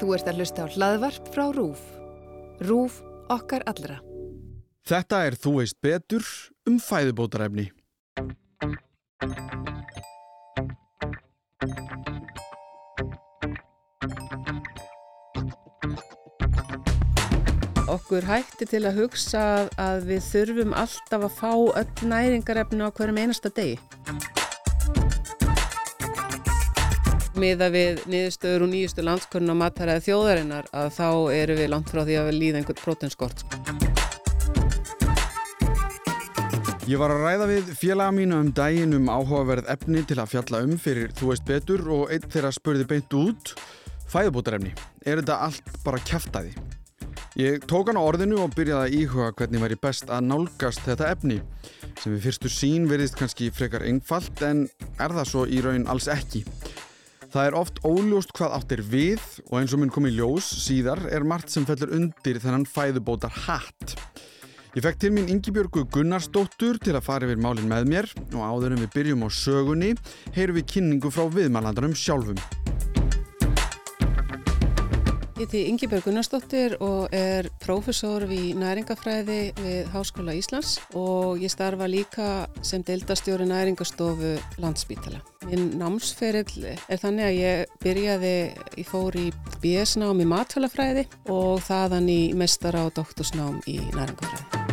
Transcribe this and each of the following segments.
Þú ert að hlusta á hlaðvarp frá RÚF. RÚF okkar allra. Þetta er Þú veist betur um fæðubótarefni. Okkur hætti til að hugsa að við þurfum alltaf að fá öll næringarefni á hverjum einasta degi. Miða við niðurstöður og nýjustu landskurinn á mataræði þjóðarinnar að þá eru við langt frá því að við líða einhvern prótenskort. Ég var að ræða við félaga mínu um daginn um áhugaverð efni til að fjalla um fyrir Þú veist betur og einn þeirra spurði beint út fæðubótarefni. Er þetta allt bara kæftæði? Ég tók hann á orðinu og byrjaði að íhuga hvernig væri best að nálgast þetta efni sem við fyrstu sín verðist kannski frekar einfalt en er það svo í raun alls ekki. Það er oft óljóst hvað átt er við og eins og mun komið ljós síðar er margt sem fellur undir þennan fæðubótar hatt. Ég fekk til mín Ingibjörgu Gunnarsdóttur til að fara yfir málinn með mér og áður en við byrjum á sögunni heyrum við kynningu frá viðmælandarum sjálfum. Ég heiti Ingibjörg Gunnarsdóttir og er prófessor við næringafræði við Háskóla Íslands og ég starfa líka sem deildastjóri næringastofu landsbítala. Minn námsferill er þannig að ég byrjaði, ég fór í BS-nám í matfælafræði og þaðan í mestara og doktorsnám í næringafræði.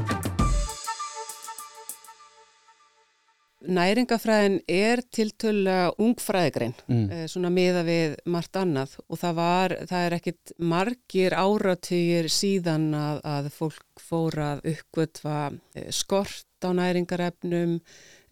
Næringafræðin er tiltölulega ungfræðigrein, mm. svona miða við margt annað og það, var, það er ekkit margir áratugir síðan að, að fólk fór að uppgötva eh, skort á næringarefnum,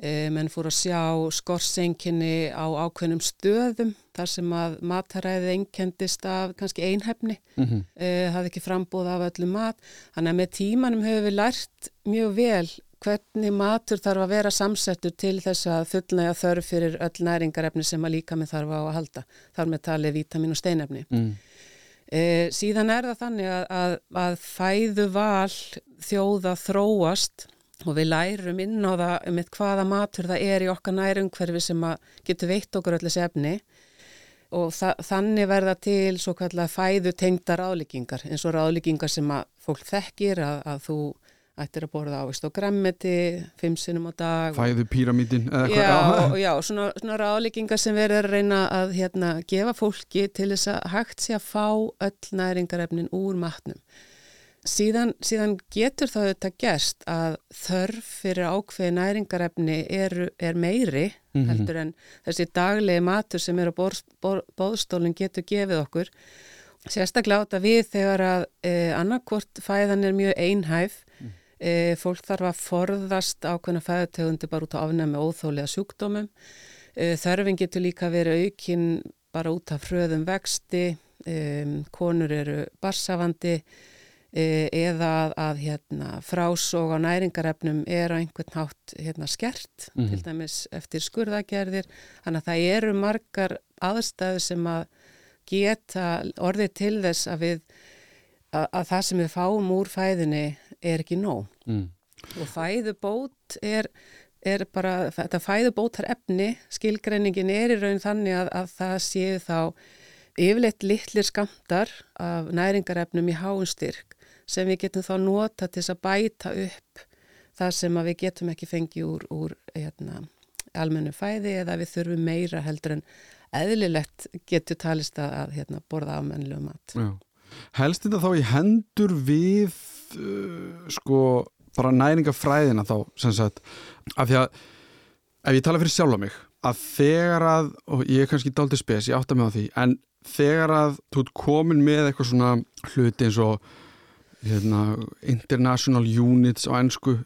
e, menn fór að sjá skorsenginni á ákveðnum stöðum þar sem að mataræðið einkendist af kannski einhefni, mm -hmm. hafði ekki frambúð af öllum mat, þannig að með tímanum hefur við lært mjög vel hvernig matur þarf að vera samsettur til þess að fullnæga þörf fyrir öll næringarefni sem að líka með þarf á að halda. Þar með talið vítamin og steinefni. Mm. E, síðan er það þannig að, að, að fæðu val þjóða þróast og við lærum inn á það um eitt hvaða matur það er í okkar nærumhverfi sem getur veitt okkur öll þessi efni og þa þannig verða til svo kallar fæðu tengda ráðlíkingar eins og ráðlíkingar sem að fólk þekkir að, að þú ættir að borða ávist og grammeti fimm sinnum á dag Fæðu píramítin Já, og, já, svona, svona ráðlíkingar sem verður að reyna að hérna, gefa fólki til þess að hægt sé að fá öll næringarefnin úr matnum síðan, síðan getur það þetta gerst að þörf fyrir ákveði næringarefni er, er meiri mm -hmm. heldur en þessi daglegi matur sem er á bóðstólinn getur gefið okkur sérstaklega átt að við þegar að eh, annarkvort fæðan er mjög einhæf. E, fólk þarf að forðast ákveðna fæðutegundi bara út á afnæmi óþólega sjúkdómum. E, þörfin getur líka verið aukinn bara út af fröðum vexti, e, konur eru barsafandi eða að, að hérna, frásóg á næringarefnum er á einhvern hátt hérna, skert, mm -hmm. til dæmis eftir skurðagerðir. Þannig að það eru margar aðstæðu sem að geta orðið til þess að við að, að það sem við fáum úr fæðinni er ekki nóg mm. og fæðubót er, er bara, þetta fæðubótar efni, skilgreiningin er í raun þannig að, að það séu þá yfirleitt litlir skamtar af næringarefnum í háunstyrk sem við getum þá nota til að bæta upp það sem við getum ekki fengið úr, úr hérna, almennu fæði eða við þurfum meira heldur en eðlilegt getur talist að hérna, borða afmennilegu mat. Já. Helst þetta þá í hendur við uh, sko bara næringafræðina þá sagt af því að ef ég tala fyrir sjálf á mig að þegar að, og ég er kannski dálítið spes, ég átta mig á því en þegar að þú ert komin með eitthvað svona hluti eins og hérna, international units á ennsku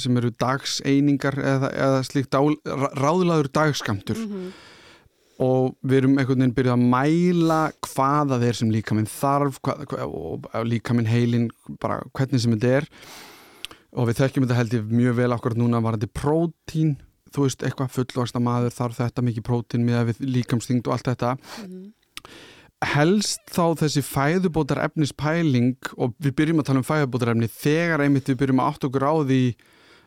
sem eru dagseiningar eða, eða slíkt ráðlaður dagskamtur mm -hmm og við erum einhvern veginn byrjuð að mæla hvaða þeir sem líka minn þarf hvað, hvað, og líka minn heilin bara hvernig sem þetta er og við þekkjum þetta held ég mjög vel okkur núna var þetta prótín þú veist eitthvað fullvasta maður þarf þetta mikið prótín með líkamsþyngd og allt þetta mm -hmm. helst þá þessi fæðubótar efnispæling og við byrjum að tala um fæðubótar efni þegar einmitt við byrjum að átt okkur á því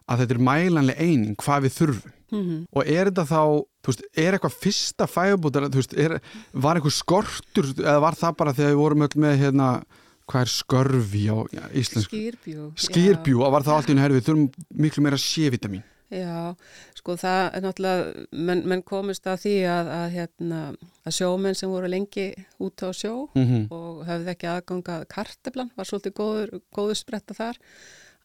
að þetta er mælanlega eining hvað við þurfum mm -hmm. og er þetta þá þú veist, er eitthvað fyrsta fæðubótar, þú veist, er, var eitthvað skortur eða var það bara þegar við vorum öll með hérna, hvað er skörfi á ja, íslensku? Skýrbjú. Skýrbjú, og var það allt í við þurfum miklu meira sévitamin. Já, sko það er náttúrulega, menn, menn komist að því að, að, hérna, að sjómenn sem voru lengi út á sjó Mm -hmm. og höfðu ekki aðgangað karteblan, var svolítið góður, góður spretta þar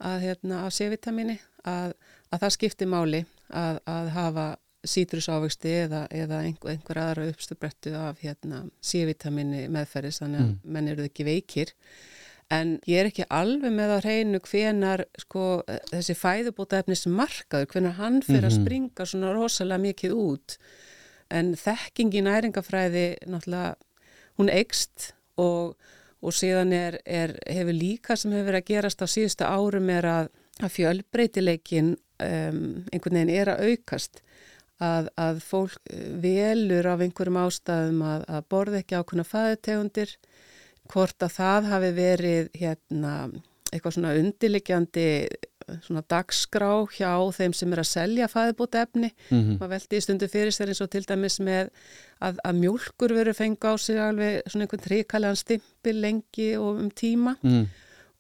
að hérna á C-vitamini að, að það skipti máli að, að hafa sítrusávexti eða, eða einhver, einhver aðra uppstubrettu af hérna C-vitamini meðferðis þannig að Mm. menn eru ekki veikir en ég er ekki alveg með á hreinu hvenar sko þessi fæðubótaefnis markaður, hvenar hann fyrir að Mhm. springa svona rosalega mikið út en þekking í næringafræði náttúrulega hún eikst og, og síðan er, er, hefur líka sem hefur verið að gerast á síðustu árum er að, að fjölbreytileikin um, einhvern veginn er að aukast að, að fólk eh, velur af einhverjum ástæðum að, að borða ekki ákveðna fæðutegundir hvort að það hafi verið hérna eitthvað svona undirliggjandi svona dagskrá hjá þeim sem er að selja fæðubóta efni Mm maður veldi í stundu fyrir sér eins og til dæmis með að, að mjölkur veru fengi á sig alveg svona einhvern tríkalegan stimpil lengi og um tíma. -hmm.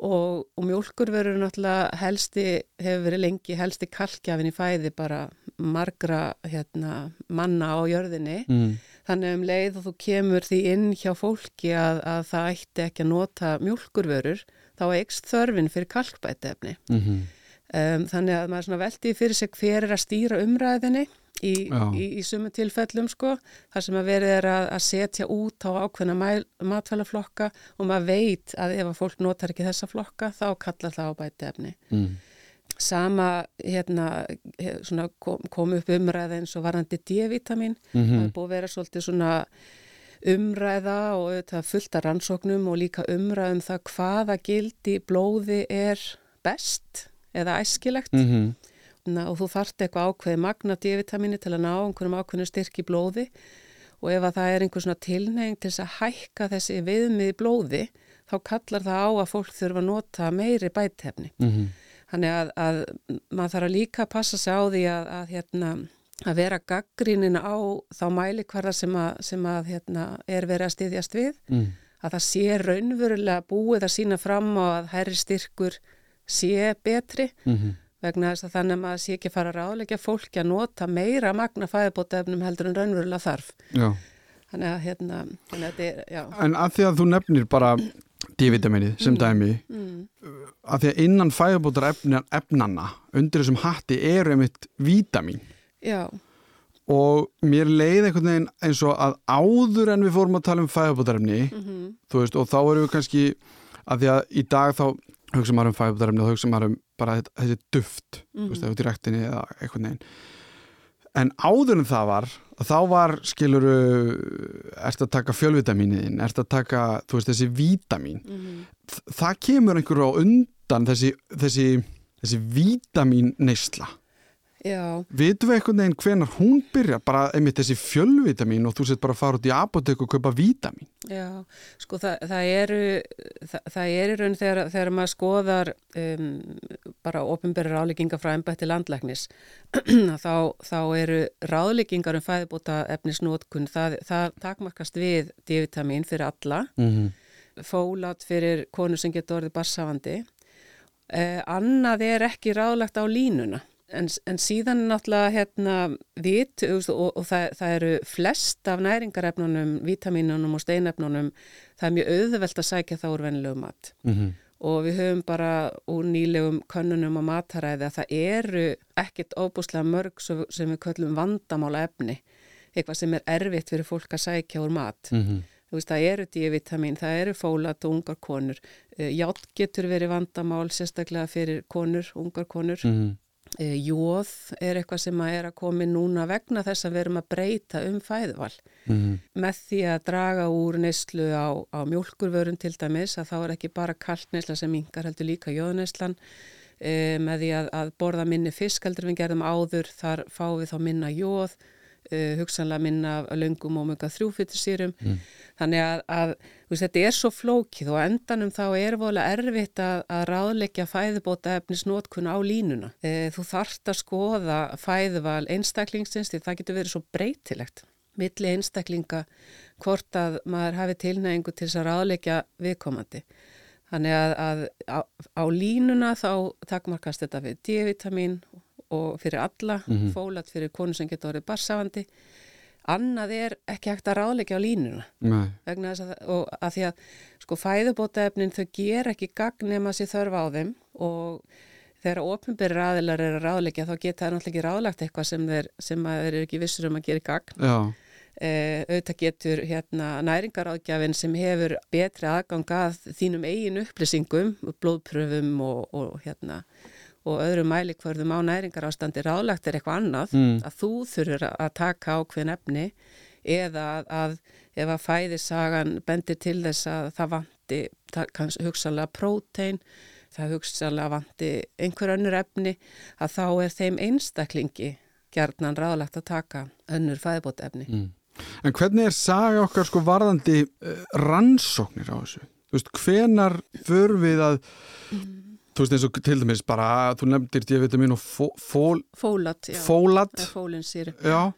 Og, og mjölkur veru náttúrulega helsti, hefur verið lengi helsti kalkjafin í fæði bara margra hérna, manna á jörðinni. Mm. þannig um leið og þú kemur því inn hjá fólki að, að það ætti ekki að nota mjölkurvörur þá eikst þörfin fyrir kalkbætefni Mm Um, þannig að maður veldi fyrir sig hver er að stýra umræðinni í, í, í sumu tilfellum sko, þar sem að verið er að, að setja út á ákveðna mæl, matfælaflokka og maður veit að ef að fólk notar ekki þessa flokka þá kallar það á bæti efni. Mm. Sama hérna, svona kom, kom upp umræða eins og varandi D-vitamin, það Mhm. er búið að vera svolítið svona umræða og auðvitað fullt af rannsóknum og líka umræðum það hvaða gildi blóði er best eða æskilegt Mm Na, og þú þarft eitthvað ákveði magna D-vitamini til að ná einhverjum ákveðinu styrk í blóði og ef að það er einhver svona tilneying til þess að hækka þessi viðmið í blóði þá kallar það á að fólk þurfa að nota meiri bætefni. -hmm. Þannig að, að maður þarf að líka passa sig á því að, að, hérna, að vera gaggrínin á þá mælikvarða sem, að, sem að, hérna, er verið að styðjast við Mm. að það sé raunverulega búið að sína fram á að herri styrkur sé betri Mm vegna þess að þannig að maður sé ekki fara að ráðleggja fólki að nota meira magna fæðibótaefnum heldur en raunverulega þarf. Já. Þannig að hérna, þannig að þetta er. En að því að þú nefnir bara D-vitaminið sem dæmi Mm, að því að innan fæðubótar efna, efnanna undir þessum hatti eru einmitt vítamin já, og mér leið einhvern veginn eins og að áður en við fórum að tala um fæðubótarefni mm þú veist og þá erum við kannski að því að í dag þá hugsa maður um fæðubótarefni og hugsa maður um bara þessi duft þú veist, Mhm. ef þú direktinni eða einhvern veginn. En áður en það var þá var skiluru ertu að taka fjölvitamínin ertu að taka, þú veist, þessi vítamin mm, það kemur einhverju á undan þessi, þessi, þessi vítamin neysla já, vitum við einhvern veginn hvenar hún byrja bara einmitt þessi fjölvitamin og þú sett bara að fara út í apotek og kaupa vítamin já. Sko það, það eru, það, það er í raun þegar, þegar maður skoðar um, bara ofinbæri ráðleggingar frá embætti landlæknis þá, þá eru ráðleggingar um fæðibóta efnisnótkun, það, það takmarkast við D-vitamin fyrir alla mm -hmm. fólat fyrir konu sem getur orðið barsafandi. Eh, annað er ekki ráðlagt á línuna. En, en síðan náttúrulega hérna vit og, og, og það, það eru flest af næringarefnunum, vítaminunum og steinefnunum, það er mjög auðvelt að sækja það úr venilegu mat. Mm Og við höfum bara úr nýlegum könnunum á mataræði að það eru ekkert óbúslega mörg sem við köllum vandamála efni, eitthvað sem er erfitt fyrir fólk að sækja úr mat. -hmm. Þú veist, það eru D-vitamin, það eru fólat og ungar konur. Uh, Játt getur verið vandamál, sérstaklega fyrir konur, ungar konur. Mm Uh, jóð er eitthvað sem að er að komi núna vegna þess að við erum að breyta um fæðuval. -hmm. Með því að draga úr neyslu á, á mjólkurvörun til dæmis, að þá er ekki bara kaltneysla sem mingar heldur líka jóðneyslan. Uh, með því að, að borða minni fisk heldur við gerðum áður, þar fáum við þá minna jóð. Uh, hugsanlega minna af löngum omega 3 fytursýrum mm. þannig að, að veist, þetta er svo flókið og endanum þá er volið erfitt að, að ráðleggja fæðubóta efnisnótkun á línuna. Uh, þú þarft að skoða fæðuval einstaklingsins því það getur verið svo breytilegt milli einstaklinga hvort að maður hafi tilnægingu til þess að ráðleggja viðkomandi. Þannig að, að á, á línuna þá takkmarkast þetta við D-vitamin og fyrir alla, mm -hmm. fólat fyrir konu sem getur orðið barsafandi annað er ekki hægt að ráðleika á línuna. Vegna þess að, og að því að sko fæðubótaefnin þau ger ekki gagn nema sér þörf á þeim og þegar ofnbyrri aðilar eru að ráðleika þá geta það náttúrulega ekki ráðlagt eitthvað sem þeir, sem þeir eru ekki vissur um að gera gagn. Já. Uh, auðvitað getur hérna, næringaráðgjafin sem hefur betri aðgang að þínum eigin upplýsingum, blóðpröfum og, og, hérna, og öðrum mælikvörðum á næringarástandi ráðlagt er eitthvað annað mm. að þú þurfur að taka ákveðin efni eða að, að ef að fæðisagan bendir til þess að það vanti kannski hugsalega prótein, það hugsalega vanti einhver önnur efni að þá er þeim einstaklingi gerðnan ráðlagt að taka önnur fæðibót efni. Mm. En hvernig er saga okkar sko varðandi uh, rannsóknir á þessu? Þú veist, hvenar för við að, mm. Þú veist eins og til dæmis bara, þú nefndir D-vitamin og fó, fól, fólat, já. fólat. Já,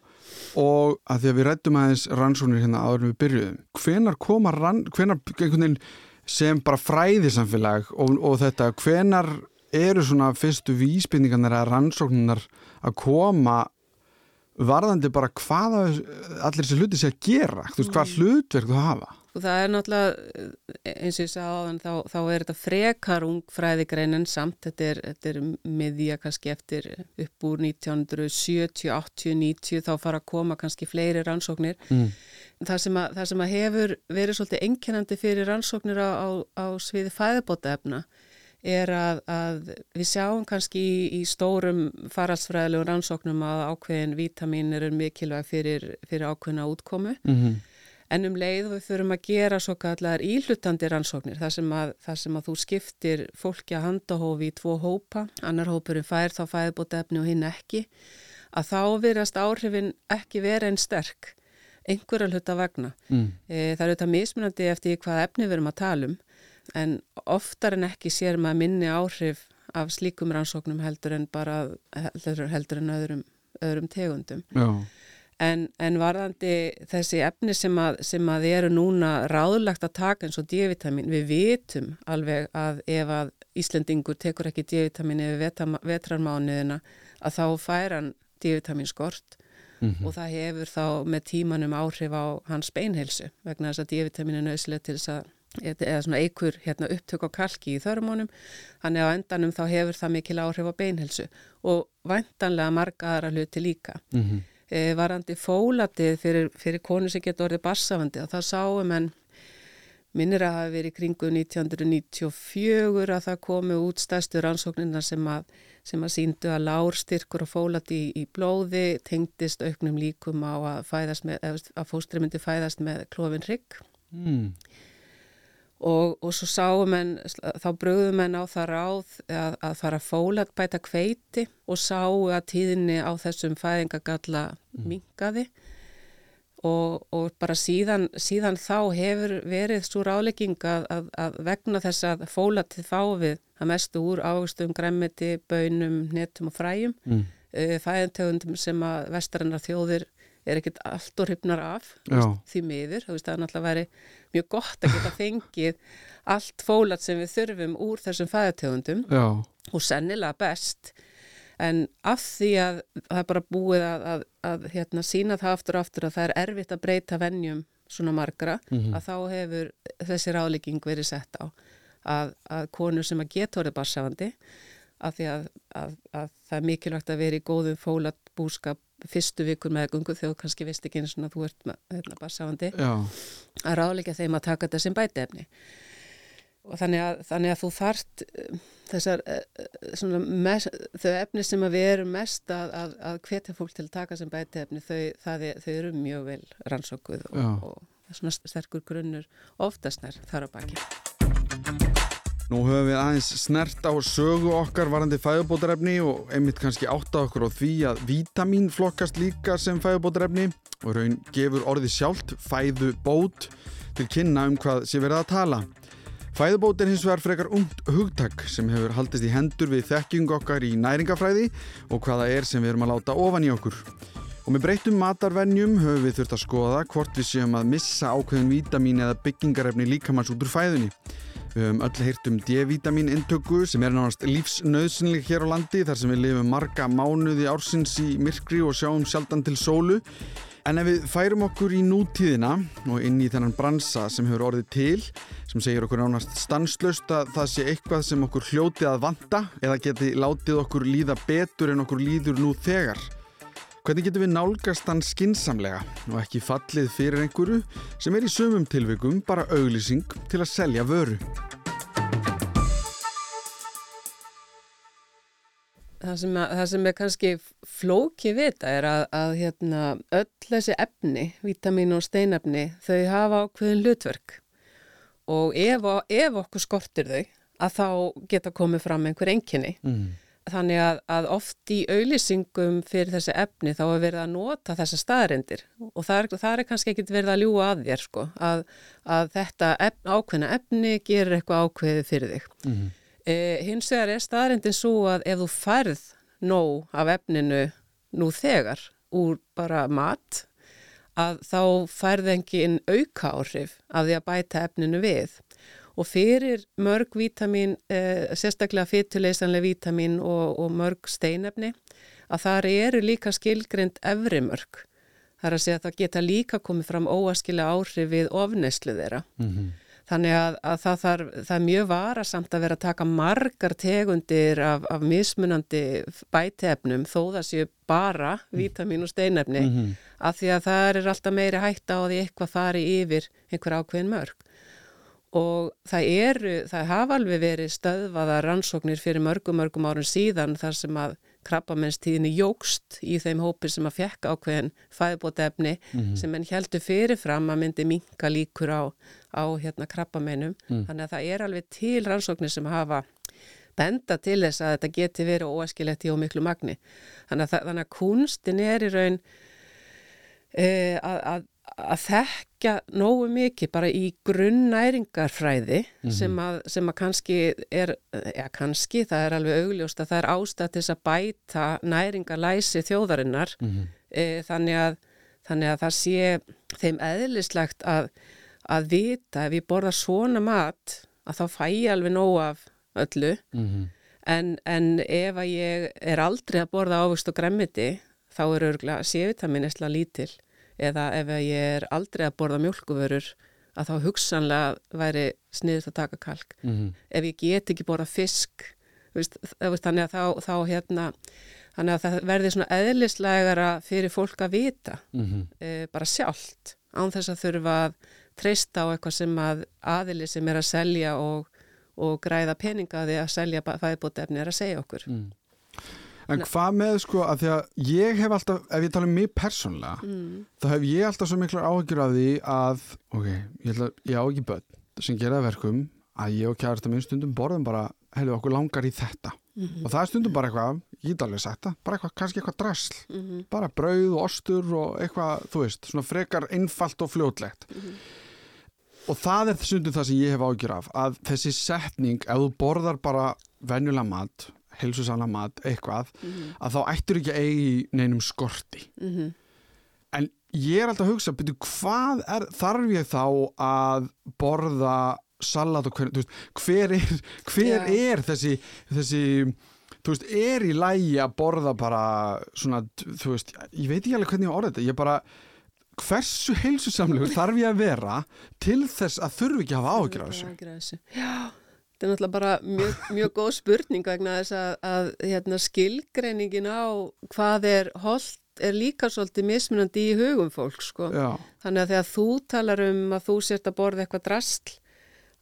og að því að við rættum aðeins rannsóknir hérna áður við byrjuðum. Hvenar koma, rann, hvenar einhvern veginn sem bara fræðisamfélag og, og þetta, hvenar eru svona fyrstu vísbynningarnir að rannsóknirnar að koma varðandi bara hvaða allir þessi hluti sé að gera þú veist hvað mm. hlutverk þú hafa og það er náttúrulega eins og ég sagði á þá, þá er þetta frekar ungfræðigreinin samt þetta er, þetta er miðja kannski eftir upp úr 1970, 80, 90 þá fara að koma kannski fleiri rannsóknir mm. það, sem að, það sem að hefur verið svolítið enginandi fyrir rannsóknir á, á, á sviði fæðabóta efna er að, að við sjáum kannski í, í stórum faraldsfræðilegum rannsóknum að ákveðin vítamin eru mikilvæg fyrir, fyrir ákveðina útkomu mm -hmm. En um leið við þurfum að gera svo kallar íhlutandi rannsóknir þar sem, að, þar sem að þú skiptir fólki að handahófi í tvo hópa annar hópurinn fær þá fæðbótefni og hinn ekki að þá verðast áhrifin ekki vera einn sterk einhverja hluta vegna. Mm. e, það eru þetta mismunandi eftir hvað efni við erum að tala um en oftar en ekki sér maður minni áhrif af slíkum rannsóknum heldur en bara heldur, heldur en öðrum, öðrum tegundum en, en varðandi þessi efni sem að, sem að eru núna ráðlagt að taka eins og D-vitamin við vitum alveg að ef að Íslendingur tekur ekki D-vitamin yfir vetrarmánuðina að þá fær hann D-vitamin skort Mm -hmm. og það hefur þá með tímanum áhrif á hans beinheilsu vegna þess að D-vitamin er nöðslega til þess að eða svona eikur hérna, upptök á kalki í þörmónum þannig að á endanum þá hefur það mikil áhrif á beinhelsu og vantanlega marga aðra hluti líka mm -hmm. E, varandi fólatið fyrir, fyrir konu sem getur orðið barsafandi og það sáum en minnir að hafa verið kringu 1994 að það komi út stærstu rannsóknirna sem að, sem að síndu að lárstyrkur og fólati í, í blóði tengdist auknum líkum á að, að fóstri myndi fæðast með klófin rygg mm. Og, og svo sáum en, þá bröðum en á það ráð að, að fara fólat bæta kveiti og sáu að tíðinni á þessum fæðingagalla mm. mingaði og, og bara síðan, síðan þá hefur verið svo rálegging að, að, að vegna þess að fólatið fávið að mestu úr águstum, gremmiti, bönum, netum og fræjum, mm. uh, fæðintegundum sem að vestarinnar þjóðir er ekkert allt og hrifnar af veist, því miður, það er náttúrulega verið mjög gott að geta fengið allt fólat sem við þurfum úr þessum fæðategundum og sennilega best. En af því að það er bara búið að, að, að hérna, sína það aftur og aftur að það er erfitt að breyta vennjum svona margra mm -hmm. að þá hefur þessi rálegging verið sett á að, að konur sem að geta orðið barsafandi að því að það er mikilvægt að vera í góðum fólat búskap fyrstu vikur með gungu þú kannski veist ekki eins og þú ert hérna, bassáandi að ráleika þeim að taka þetta sem bætefni og þannig að, þannig að þú þart eh, þessar eh, mes, þau efni sem við erum mest að, að, að hvetja fólk til að taka sem bætefni þau, það, þau eru mjög vel rannsókuð og, og svona sterkur grunnur oftast nær þar á baki Nú höfum við aðeins snert á sögu okkar varandi fæðubótarefni og einmitt kannski átta okkur á því að vítamin flokkast líka sem fæðubótarefni og raun gefur orði sjálft fæðubót til kynna um hvað sé verið að tala. Fæðubót er hins vegar frekar ungt hugtak sem hefur haldist í hendur við þekking okkar í næringafræði og hvaða er sem við erum að láta ofan í okkur. Og með breytum matarvenjum höfum við þurft að skoða hvort við séum að missa ákveðin vítamin eða byggingarefni líkamanns út úr fæðunni. Við höfum öll heyrt um D-vitamin intöku sem er nánast lífsnauðsynleg hér á landi þar sem við lifum marga mánuði ársins í myrkri og sjáum sjaldan til sólu. En ef við færum okkur í nútíðina og inn í þennan bransa sem hefur orðið til, sem segir okkur nánast stanslöst að það sé eitthvað sem okkur hljóti að vanta eða geti látið okkur líða betur en okkur líður nú þegar. Hvernig getum við nálgast hann skinsamlega og ekki fallið fyrir einhverju sem er í sömum tilvikum bara auglýsing til að selja vöru? Það sem, að, það sem er kannski flóki vita er að, að hérna, öll þessi efni, vítamin og steinefni, þau hafa ákveðin hlutverk og ef, ef okkur skortir þau að þá geta komið fram einhver enginni. Mm. Þannig að, að oft í auðlýsingum fyrir þessi efni þá er verið að nota þessa staðarindir og það er, það er kannski ekkit verið að ljúa að þér sko að, að þetta efn, ákveðna efni gerir eitthvað ákveðið fyrir þig. Mm -hmm. e, hins vegar er staðarindin svo að ef þú færð nóg af efninu nú þegar úr bara mat að þá færð engin auka áhrif af því að bæta efninu við og fyrir mörg vítamin, eh, sérstaklega fytuleysanlega vítamin og, og mörg steinefni, að þar eru líka skilgreynd efri mörg. Það er að segja að það geta líka komið fram óaskila áhrif við ofneslu þeirra. Mm -hmm. Þannig að, að það, þarf, það er mjög varasamt að vera að taka margar tegundir af, af mismunandi bætefnum þó það séu bara vítamin og steinefni mm -hmm. af því að það er alltaf meiri hægt á því eitthvað fari yfir einhver ákveðin mörg og það eru, það hafa alveg verið stöðvaða rannsóknir fyrir mörgum, mörgum árun síðan þar sem að krabbamennstíðinni jógst í þeim hópir sem að fjekk ákveðin fæðbótefni mm -hmm. sem enn heldur fyrirfram að myndi minka líkur á, á hérna krabbamennum. Mm. Þannig að það er alveg til rannsóknir sem hafa benda til þess að þetta geti verið óæskilegt í ómiklu magni. Þannig að, þannig að kunstin er í raun uh, að, að að þekka nógu mikið bara í grunnnæringarfræði mm -hmm. sem, að, sem að kannski er, ja kannski það er alveg augljóst að það er ástætt til að bæta næringarlæsi þjóðarinnar mm -hmm. e, þannig, að, þannig að það sé þeim eðlislegt að, að vita ef ég borða svona mat að þá fæ ég alveg nógu af öllu mm -hmm. en, en ef að ég er aldrei að borða ávist og gremmiti þá er örgulega sévitaminisla lítill eða ef ég er aldrei að borða mjölkuvörur að þá hugsanlega væri sniðist að taka kalk. Mm -hmm. Ef ég get ekki borða fisk, veist, þannig að þá, þá hérna, þannig að það verði svona eðlislegara fyrir fólk að vita, mm -hmm. e, bara sjálft, án þess að þurfa að treysta á eitthvað sem að aðili sem er að selja og, og græða peningaði að selja fæðbótefni er að segja okkur. Mm. En hvað með sko að því að ég hef alltaf, ef ég tala um mig persónlega, mm. þá hef ég alltaf svo miklar áhyggjur af því að, ok, ég, ætla, ég á ekki börn sem gera verkum að ég og kjærasta minn stundum borðum bara, hefur okkur langar í þetta. Mm -hmm. Og það er stundum bara eitthvað, ég get alveg sagt það, bara eitthvað, kannski eitthvað drasl, mm -hmm. bara brauð og ostur og eitthvað, þú veist, svona frekar einfalt og fljótlegt. -hmm. Og það er stundum það sem ég hef áhyggjur af, að þessi setning, ef þú borðar bara venjulega mat heilsusana mat, eitthvað mm -hmm. að þá ættur ekki að eigi neinum skorti mm -hmm. en ég er alltaf að hugsa, betur hvað er, þarf ég þá að borða salat og hver, veist, hver er, hver yeah. er þessi, þessi þú veist, er í lægi að borða bara svona, þú veist, ég veit ekki alveg hvernig ég orða þetta, ég bara hversu heilsusamlegur þarf ég að vera til þess að þurfi ekki að hafa ágjör af þessu Já Þetta er náttúrulega bara mjög, mjög góð spurning vegna þess að, að hérna, skilgreiningin á hvað er holdt er líka svolítið mismunandi í hugum fólk sko. Þannig að þegar þú talar um að þú sért að borða eitthvað drastl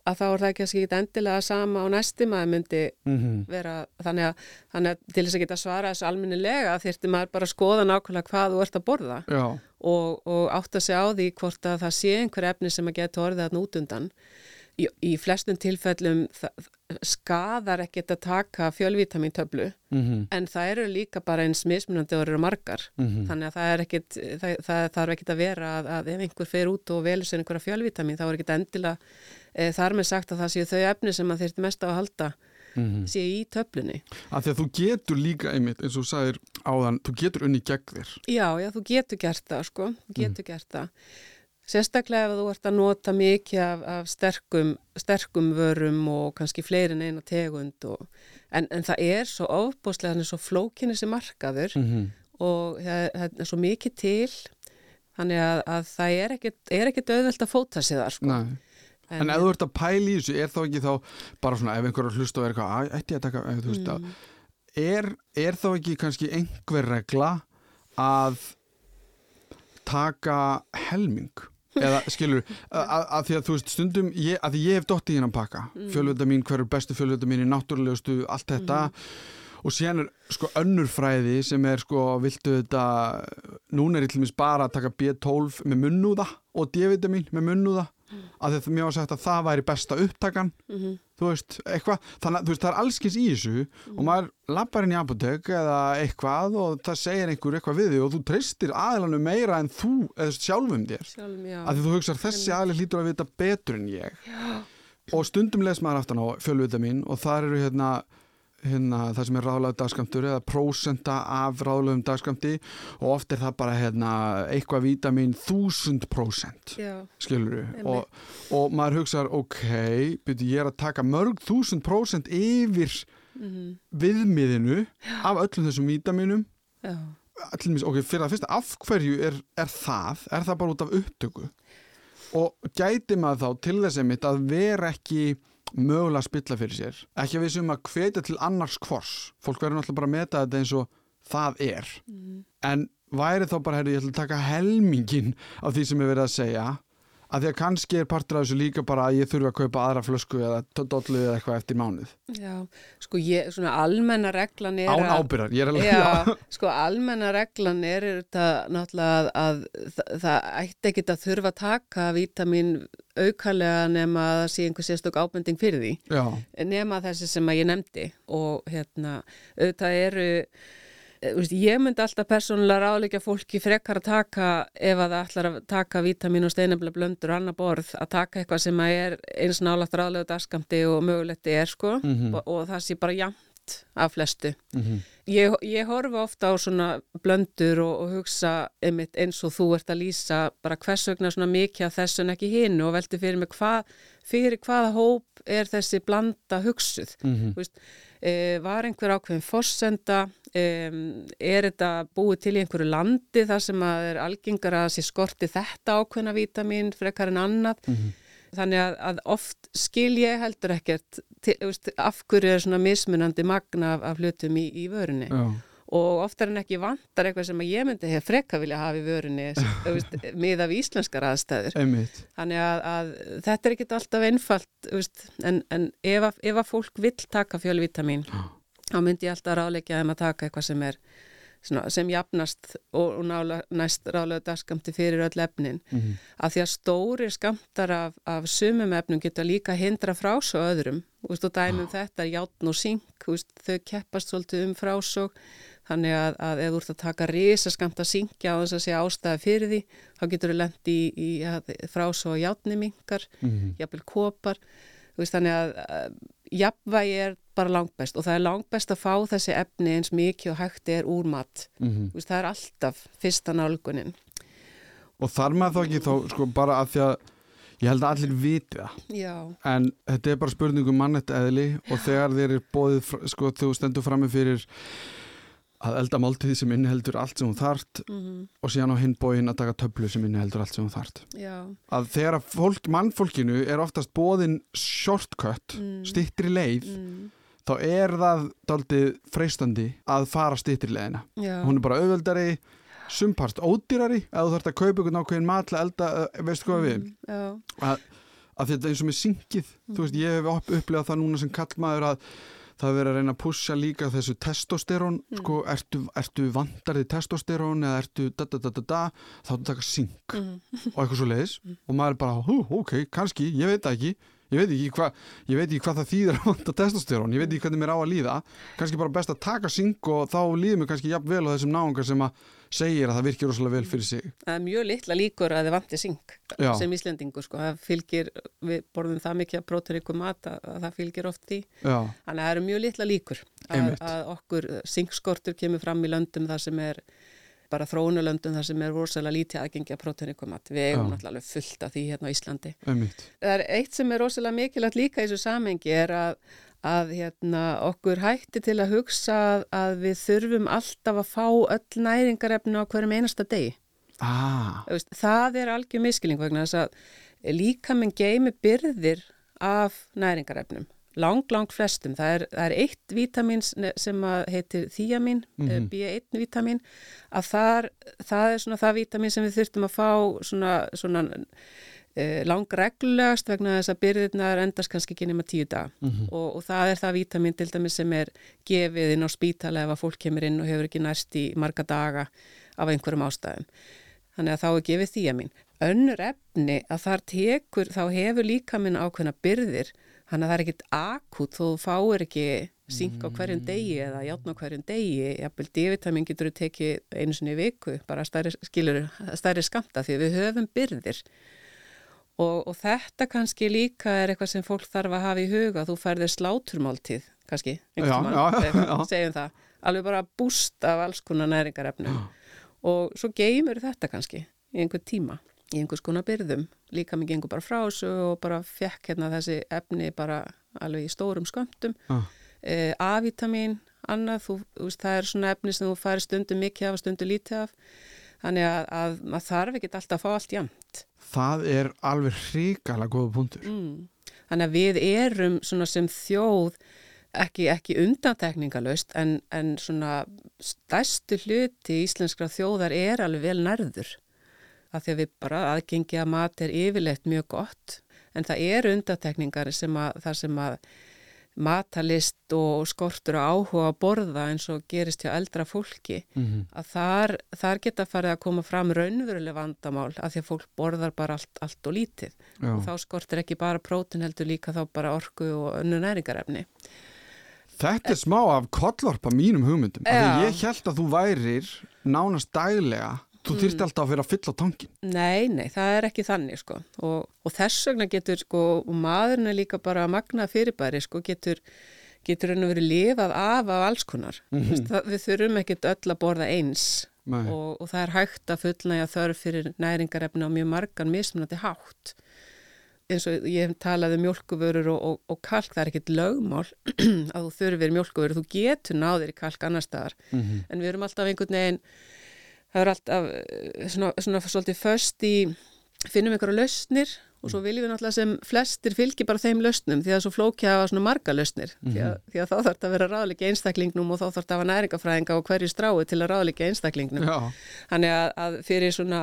að þá er það ekki að skilja endilega sama á næstum að það myndi mm -hmm. vera þannig að, þannig að til þess að geta svara þessu alminnilega þýrti maður bara að skoða nákvæmlega hvað þú ert að borða og, og átt að segja á því hvort að það sé einhver efni sem að geta orðið að nútundan í, í flestum tilfellum það, skadar ekkert að taka fjölvitamintöflu mm en það eru líka bara eins mismunandi og eru margar -hmm. þannig að það er ekkit það, það þarf ekkit að vera að, að ef einhver fer út og velur sér einhverja fjölvitamin þá er ekkit endilega e, þar með sagt að það séu þau efni sem að þeirrt mest á að halda séu í töflunni Af því að þú getur líka einmitt, eins og þú sagðir áðan, þú getur unni gegn þér. Já, já, þú getur gert það, sko, þú getur gert það. Sérstaklega ef þú ert að nota mikið af, af sterkum, sterkum vörum og kannski fleiri en eina tegund og, en, en það er svo ofbúslega, þannig svo flókinni sem markaður -hmm. og það, það er svo mikið til þannig að, að það er ekkit, er ekkit auðvelt að fóta sig þar, sko. Nei. En ef þú ert að pæla í þessu, er þá ekki þá bara svona ef einhverjar hlusta og er eitthvað, "Æ, ætti að taka, ef þú veist að, Mm. er, er þá ekki kannski einhver regla að taka helming? Eða skilur, að, að því að þú veist stundum, ég, að því ég hef dottið í hennan pakka, mm. fjölvölda mín, hver er bestu fjölvölda mín í náttúrulegustu, allt þetta. Og síðan er sko önnur fræði sem er sko, viltu þetta núna er ég til dæmis bara að taka B12 með munnúða og D-vitamin með munnúða. Að því að mér var sagt að það væri besta upptakan. Mhm. Þú veist, eitthvað þannig að þú veist, það er allskins í þessu og maður lappar inn í apotek eða eitthvað og það segir einhver eitthvað við þig og þú treystir aðlanum meira en þú eða sjálfum þér. Sjálfum, já. að þú hugsar þessi aðli hlýtur að vita betur en ég. Og stundum les maður aftan á fjölvitamin og þar eru hérna hérna, það sem er ráðlega dagskamtur eða prósenta af ráðlegum dagskamti og oft er það bara hérna, eitthvað vítamin þúsund prósent Já, skilur Einmitt. og, og maður hugsaður ok, byrju ég er að taka mörg þúsund prósent yfir mhm, viðmiðinu af öllum þessum vítaminum. Já. allumis, ok, fyrir að fyrsta, af hverju er, er það, er það bara út af upptöku? Og gæti maður þá til þess að vera ekki mögulega að spilla fyrir sér. Ekki að við sem að hvetja til annars hvors. Fólk verður náttúrulega bara að meta þetta eins og það er. Mhm. en væri þá bara, heyrðu, ég ætla að taka helmingin af því sem er verið að segja að því að kannski er partur af þessu líka bara að ég þurfi að kaupa aðra flösku eða dollu eða eitthvað eftir mánuð. Já, sko ég, svona almenna reglan er án ábyrðar, ég er alveg Já, sko almenna reglan er þetta náttúrulega að, að það, það ætti ekkit að þurfa að taka vítamin aukalega nema að það sé einhver sérstök ábending fyrir því. Já, nema þessi sem að ég nefndi og hérna auðvitað eru veist, ég myndi alltaf persónulega ráðleika fólki frekar að taka ef að það ætlar að taka vítamin og steinabla blöndur og annar borð að taka eitthvað sem að er eins nálægt ráðlegu dagskamti og mögulegt er sko Mhm. og, og það sé bara jafnt af flestu mhm, Ég, ég horfa ofta á svona blöndur og, og hugsa einmitt eins og þú ert að lýsa bara hvers vegna svona mikið af þessu en ekki hinu og velti fyrir mig hvað, fyrir hvaða hóp er þessi blanda hugsuð. mhm, Þú Veist, e, var einhver ákveðin forsenda, e, er þetta búið til í einhverju landi þar sem að er algengar að sé skorti þetta ákveðna vítamin frekar en annað. mhm. Þannig að, að oft skil ég heldur ekkert til, veist, af hverju er svona mismunandi magna af, af hlutum í, í vörunni já, og oftar en ekki vantar eitthvað sem að ég myndi hef frekka vilja hafa í vörunni með af íslenskar aðstæður. einmitt Þannig að, að þetta er ekkit alltaf einfalt veist, en, en ef, að, ef að fólk vill taka fjölvitamin þá myndi ég alltaf ráleikja þeim að taka eitthvað sem er svona, sem jafnast og, og nála, næst rálega dagskamti fyrir öll efnin. Mhm, af því að stóri skamtar af, af sumum efnum geta líka hindra frásog öðrum. Veist, og dæmum þetta er játn og sink þú veist, þau keppast svolítið um frásog þannig að, að ef þú ert að taka risa skamta sinkja á þess að sé ástæða fyrir því þá getur þú lent í, í að frásog játni minkar mhm. jafnvel kopar. Veist, þannig að, að jafnvægi er bara langbest og það er langbest að fá þessi efni eins mikið og hægt er úr mat. Mhm. Þú veist, það er alltaf fyrsta nálgunin. Og þar maður þá ekki þá sko bara að því að ég held að allir viti það. Já, en þetta er bara spurningum mannett eðli og þegar þeir eru bóðið sko þú stendur frammi fyrir að elda máltíði sem inniheldur allt sem hún þart mm og síðan á hinn bóin að taka töflu sem inniheldur allt sem hún þart já. Að þegar að fólk, mannfólkinu er oftast bóðin shortcut Mm. stittri leið mm, þá er það daldið freistandi að fara Já, hún er bara auðveldari sumpart ódýrari að þú þarft að kaupa einhvern ákveðin mat til að elda, eh, veistu hvað við? Mm, að, að þetta eins og með syngið. Þú veist, ég hef upp, upplegað það núna sem kallmaður að það er verið að reyna að pussa líka þessu testosterón, sko, ertu, ertu vandarði testosterón eða ertu da da da da da, þá þú taka syng mm, og eitthvað svo leiðis og maður er bara, hú, ok, kannski, ég veit ekki ég veit ekki hvað ég veit ekki hvað það þýðir að vanta testosterón ég veit ekki hvernig mér á að líða. Kannski bara best að taka syng og þá líður mér kannski jafn vel á þessum náungar sem að segir að það virkir rosalega vel fyrir sig. Það er mjög litla líkur að þið vanti syng Já. sem Íslendingu sko, það fylgir, við borðum það mikið að próteríku mat að, að það fylgir oft því. Já, Þannig að það eru mjög litla líkur að, að okkur syngskortur kemur fram í löndum þar sem er bara þróunulöndum þar sem er rosalega lítið aðgengi að próteinikum við eigum náttúrulega alveg fullt af því hérna á Íslandi. einmitt Það er eitt sem er rosalega mikilvægt líka í þessu samengi er að, að hérna, okkur hætti til að hugsa að, að við þurfum alltaf að fá öll næringarefni á hverjum einasta degi. ah, það er algjör miskilning vegna þess að líka minn geimi byrðir af næringarefnum. Lang, lang flestum. Það er, það er eitt vítamin sem heitir þíamin, mm Mhm. B1 vítamin, að þar, það er svona það vítamin sem við þurftum að fá svona, svona eh, langreglulegast vegna þess að byrðirnar endast kannski ekki nema tíu dag Mhm. og, og það er það vítamin til dæmis sem er gefið inn á spítala ef að fólk kemur inn og hefur ekki nærst í marga daga af einhverjum ástæðum. Þannig að þá er gefið þíamin. Önnur efni að þar tekur, þá hefur líka minn ákveðna byrðir, þannig að það er ekkit akut þó þú fáir ekki sink á hverjum degi eða játn á hverjum degi, jafnvel D-vitamin getur þú tekið einu sinni viku, bara stærri, skilur, stærri skamta því við höfum byrðir. Og, og þetta kannski líka er eitthvað sem fólk þarf að hafa í huga, þú færðir sláturmáltíð, kannski, einhvern já. segjum það, alveg bara búst af alls konar næringarefnum. Og svo geymur þetta kannski í einhvern tíma, í einhvers konar byrðum, líka mig gengur bara frá þessu og bara fekk hérna þessi efni bara alveg í stórum skömmtum, ah, e, A-vitamin, annað, þú, þú veist, það er svona efni sem þú færi stundum mikið af og stundum lítið af, þannig að, að maður þarf ekki alltaf að fá allt jæmt. það er alveg hrikalega góða punktur Mm. Þannig að við erum svona sem þjóð ekki, ekki undantekningalöst en, en svona stærstu hluti íslenskra þjóðar er alveg vel nærður. Af því að við bara aðgengi að mat er yfirleitt mjög gott en það eru undantekningar sem að, þar sem að matalist og skortur og áhuga að borða eins og gerist hjá eldra fólki mm að þar, þar geta farið að koma fram raunveruleg vandamál af því að fólk borðar bara allt, allt og lítið Já. og þá skortir ekki bara prótin heldur líka þá bara orku og önnu næringarefni. Þetta er smá af kollvarpa mínum hugmyndum af því ég held að þú værir nánast daglega þú Mm. þyrfti alltaf að fyrir að fylla tankin Nei, nei, það er ekki þannig sko og, og þess vegna getur sko og maðurinn er líka bara magna fyrirbæri sko getur getur henni verið lifað af af alls konar. Mm -hmm. Við þurfum ekkert öll að borða eins og, og það er hægt að fullnægja þörf fyrir næringarefni á mjög margan mismunandi hátt. eins og ég hef talað um mjölkuvörur og, og, og kalk, það er ekkit lögmál að þú þurfir mjölkuvörur, þú getur náðir í kalk annar staðar, Mhm. en við erum alltaf einhvern veginn, það er alltaf eh, svona, svona svolítið föst í, finnum einhverja lausnir og svo viljum við náttúrulega sem flestir fylgi bara þeim lausnum því að svo flókja hafa svona marga lausnir. Því, að, því að þá þarf þetta að vera ráðleika einstaklingnum og þá þarf þetta að hafa næringafræðinga og hverju strái til að ráðleika einstaklingnum. Já, Þannig að, að fyrir svona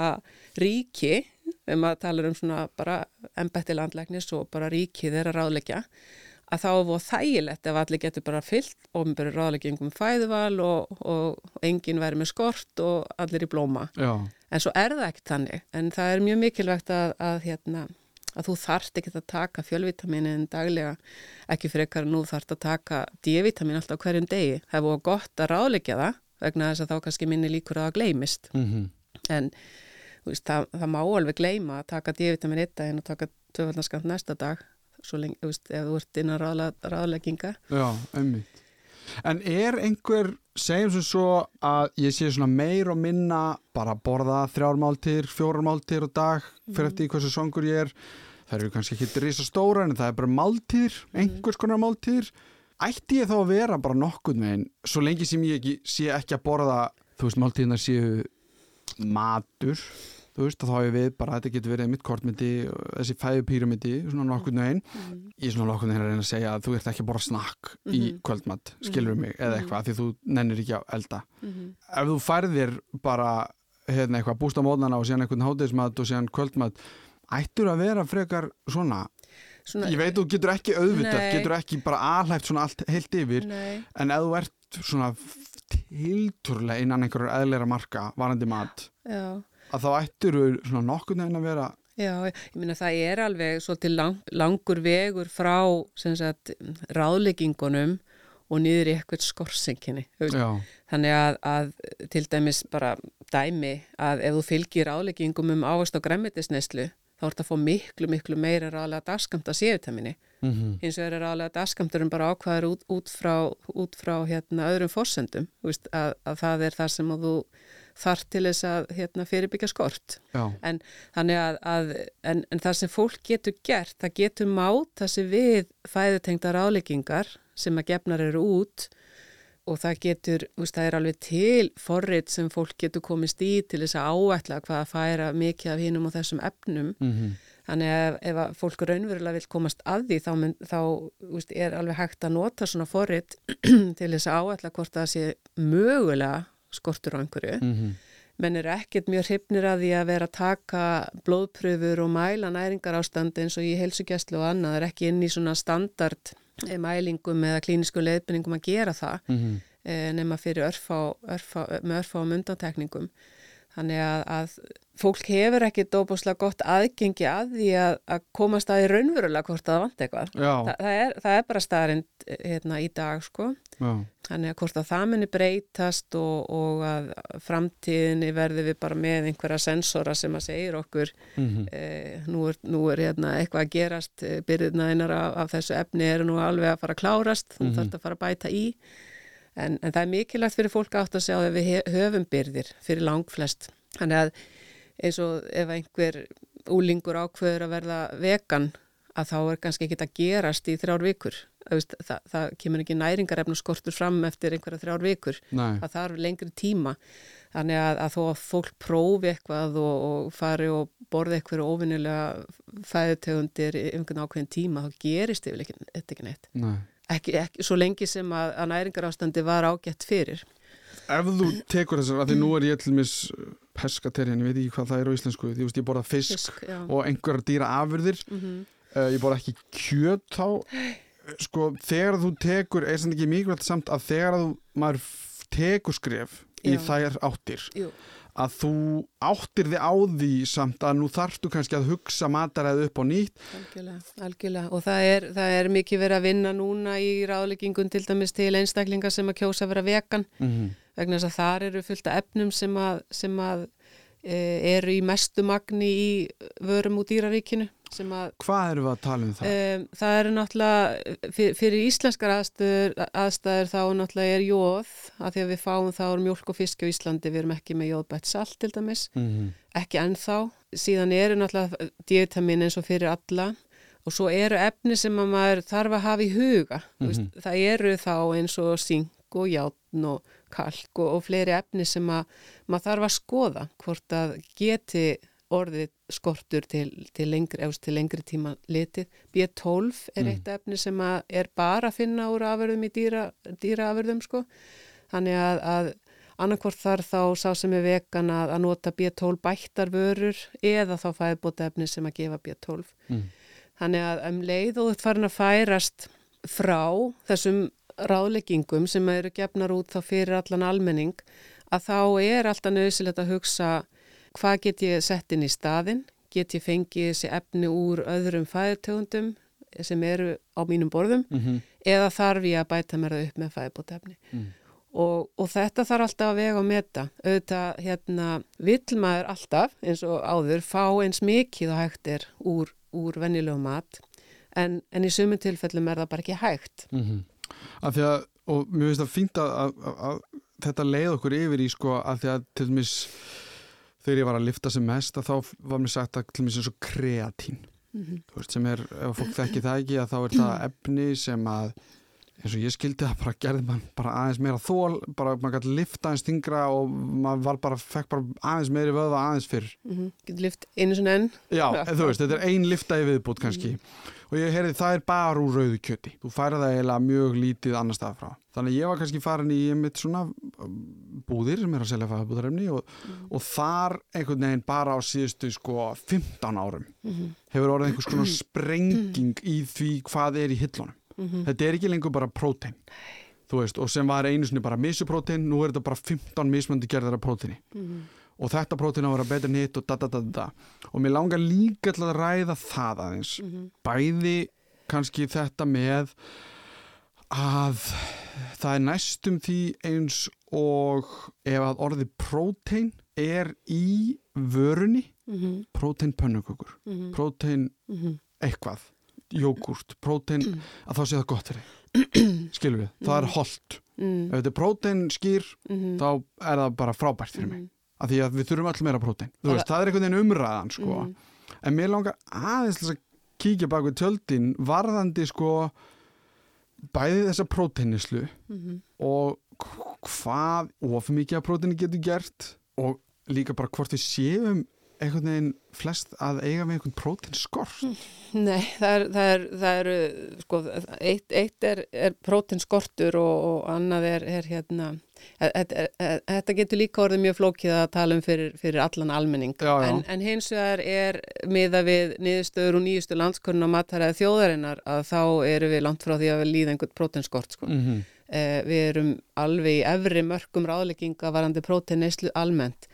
ríki, um að tala um svona bara embætti landlæknis og bara ríkið er að ráðleggja, að þá er voru þægilegt ef allir getur bara fyllt ofnböru ráðleggingum fæðuval og, og, enginn væri með skort og allir í blóma. já, En svo er það ekkert þannig, en það er mjög mikilvægt að, að, hérna, að þú þarft ekki að taka fjölvitaminin daglega, ekki frekar en nú þarft að taka D-vitamin alltaf hverjum degi. Það er búið gott að ráðleggja það, vegna þess að þá kannski minni líkur að það gleymist. Mhm, en þú veist, það, það má alveg gleyma að taka D-vitamin eitt daginn og taka tvöfaldarskant næsta dag svo lengi, þú veist, ef þú ert innan ráðla, ráðlegginga. Já, einmitt. En er einhver, segjum sem svo að ég sé svona meir og minna bara borða þrjármáltir, fjórarmáltir og dag fyrir eftir hversu songur ég er það eru kannski ekki risa stóra en það er bara máltír, einhvers konar máltír ætti ég þá að vera bara nokkuð megin, svo lengi sem ég ekki, sé ekki að borða, þú veist, máltíðnar séu matur þú veist, að þá er við bara, þetta getur verið mitt kortmyndi, þessi fæðupíramyndi svona nokkuð megin, ég er svona nokkuð megin að reyna að segja að þú ert ekki að borða snakk í Mhm. kvöldmatt, skilur mig, eða eitthvað því þú nennir ekki að elda. Mm ef þú færðir bara hérna eitthvað búst á mótnana og síðan einhvern hátegismat og síðan kvöldmat ættur að vera frekar svona? Svona, ég veit þú getur ekki auðvitað Nei. getur ekki bara alhæft svona allt heilt yfir Nei, en ef þú ert svona tilturlega innan einhverjar eðlera marka varandi mat já að þá ættur þú svona nokkurn veginn að vera Já, ég minna það er alveg svolítið lang, langur vegur frá sagt, ráðleggingunum og niður í eitthvað skorsenginni. Þannig að, að til dæmis bara dæmi að ef þú fylgir ráðleggingum um ávast á græmitisneslu þá ert að fá miklu, miklu meira ráðlega dagskamt að séutaminni. Mm -hmm. Hins vegar er ráðlega dagskamturum bara ákvaður út, út frá, út frá hérna, öðrum fórsendum, að, að það er það sem þú þarf til þess að hérna, fyrirbyggja skort. En, að, að, en, en það sem fólk getur gert það getur mátt það sem við fæðutengta ráleggingar sem að gefnar eru út og það getur, veist, það er alveg til forrið sem fólk getur komist í til þess að áætla hvað að færa mikið af hinnum og þessum efnum. Mm -hmm. þannig að ef að fólk raunverulega vil komast að því þá, þá veist, er alveg hægt að nota svona forrið til þess að áætla hvort það sé mögulega skortur á einhverju mm -hmm. menn er ekkert mjög hryfnir að því að vera að taka blóðpröfur og mæla næringar ástand eins og í helsugjæslu og annað er ekki inn í svona standard eh, mælingum eða klínisku leiðbyningum að gera það mm -hmm. nema fyrir örfá, örfá, með örfá um undantekningum þannig að, að fólk hefur ekki dóbúslega gott aðgengi að því að, að komast að í raunverulega hvort það vant eitthvað Þa, það, er, það er bara staðrind eh, hérna, í dag sko Já. Þannig að hvort að það muni breytast og, og að framtíðinni verði við bara með einhverja sensora sem að segir okkur mm -hmm. e, nú er, nú er hérna, eitthvað að gerast, eh, byrðina einar af, af þessu efni eru nú alveg að fara að klárast, þú mm -hmm. þarfst að fara að bæta í. En, en það er mikilvægt fyrir fólk átt að sjá að við höfum byrðir fyrir langflest. Þannig að eins og ef einhver úlingur ákveður að verða vegan að þá er kannski ekki að gerast í þrjár vikur það, það, það kemur ekki næringarefnum skortur fram eftir einhverja þrjár vikur Nei. það þarf lengri tíma þannig að, að þó að fólk prófi eitthvað og, og fari og borði eitthvað ofinnilega fæðutegundir einhvern ákveðin tíma þá gerist yfir ekki neitt Nei. Ekki, ekki svo lengi sem að, að næringarástandi var ágætt fyrir. Ef þú tekur þessar, af því nú er ég til mis peskaterjan, ég veit ekki hvað það er á íslensku því ég borða fisk, fisk og einhverjar dýra afurðir mm -hmm. uh, ég borða ekki kjöt þá. Sko þegar þú tekur er þetta ekki mikilvægt samt að þegar þú maður tekur skref í þær áttir Jú. Að þú áttir þið á því samt að nú þarftu kannski að hugsa mataræðu upp á nýtt. Algjörlega, algjörlega. Og það er, það er mikið verið að vinna núna í ráðleggingun til dæmis til einstaklingar sem að kjósa að vera vegan. Mm -hmm. vegna þess að þar eru fullt af efnum sem að, sem að e, eru í mestu magni í vörum út dýraríkinu Hvað eru við að tala um það? Um, það eru náttúrulega, fyrir, fyrir íslenskar aðstæður, aðstæður þá náttúrulega er jóð, að því að við fáum þá mjölk og fisk á Íslandi, við erum ekki með jóðbætt salt til dæmis, mm -hmm. ekki ennþá. Síðan eru náttúrulega dietamin eins og fyrir alla og svo eru efni sem maður þarf að hafa í huga. Mm -hmm. Það eru þá eins og sing og játn og kalk og, og fleiri efni sem að, maður þarf að skoða hvort að geti orðið skortur til, til, lengri, til lengri tíma litið. B12 er mm. eitt efni sem er bara að finna úr afverðum í dýra, dýraafverðum sko. Þannig að, að annarkvort þar þá sá sem er vegan að, að nota B12 bættar vörur eða þá fæðbóta efni sem að gefa B12. Mm. Þannig að um leið og þetta farin að færast frá þessum ráðleggingum sem eru gefnar út þá fyrir allan almenning að þá er alltaf nöðsilegt að hugsa hvað get ég sett inn í staðin, get ég fengið þessi efni úr öðrum fæðurtegundum sem eru á mínum borðum mm -hmm. eða þarf ég að bæta mér það upp með fæðurbótefni. Mm. Og, og þetta þarf alltaf að vega og meta. Auðvitað hérna, vill maður alltaf eins og áður fá eins mikið og hægt er úr, úr venjulegu mat en, en í sumun tilfellum er það bara ekki hægt. Mm -hmm. Af því að, og mér finnst það fínt að, að, að þetta leið okkur yfir í sko að því að til dæmis þegar ég var að lifta sem mest þá var mér sagt að til og með eins og kreatín mm -hmm. veist, sem er, ef fólk þekki það ekki þá er það efni sem að eins og ég skildi það bara gerði mann bara aðeins meira þól, bara maður gæti lifta aðeins tingra og maður var bara fekk bara aðeins meiri vöða aðeins fyrr mm -hmm. Getur lift einu svona enn Já, þú veist, þetta er ein lifta í viðbútt kannski mm -hmm og ég heyrði það er bara úr rauðu kjöti þú færði það eiginlega mjög lítið annar stað frá þannig ég var kannski farin í mitt svona um, búðir sem er að selja fæðabúðarefni og, mm. og þar einhvern veginn bara á síðustu sko 15 árum -hmm. hefur orðið einhvers konar sprenging í því hvað er í hillunum mm -hmm. þetta er ekki lengur bara prótein veist og sem var einu sinni bara misuprótein nú er þetta bara 15 mismöndi gerðar af próteini -hmm. og þetta prótein á að vera betur en hitt og da da da da og mér langar líka til að ræða það aðeins bæði kannski þetta með að það er næstum því eins og ef að orðið prótein er í vörunni mm -hmm. prótein pönnukökur, Mhm. prótein Mhm. eitthvað, jógurt prótein, að þá sé það gott fyrir skilum við, það er holdt. Mm. Ef þetta er prótein skýr -hmm. þá er það bara frábært fyrir mig. Af því að við þurfum öll meira prótein. Veist, það er einhvern veginn umræðan sko. En mér langar aðeins að kíkja bak við tjöldin varðandi sko bæði þessa próteinislu Mhm. og hvað of mikið af próteini getur gert og líka bara hvort við séum einhvern veginn flest að eiga með einhvern próteinskort Nei, það er, það er, það er sko, eitt, eitt er, er prótinskortur og, og annað er, er hérna, þetta, þetta getur líka orðið mjög flókið að tala um fyrir, fyrir allan almenning. Já, já. En, en hins vegar er miða við niðurstöður og nýjustu landskurinn á mataræði þjóðarinnar að þá eru við langt frá því að við líða einhvern prótinskort, sko. mm -hmm. Eh, við erum alveg í efri mörgum ráðlegginga varandi próteinneislu almennt.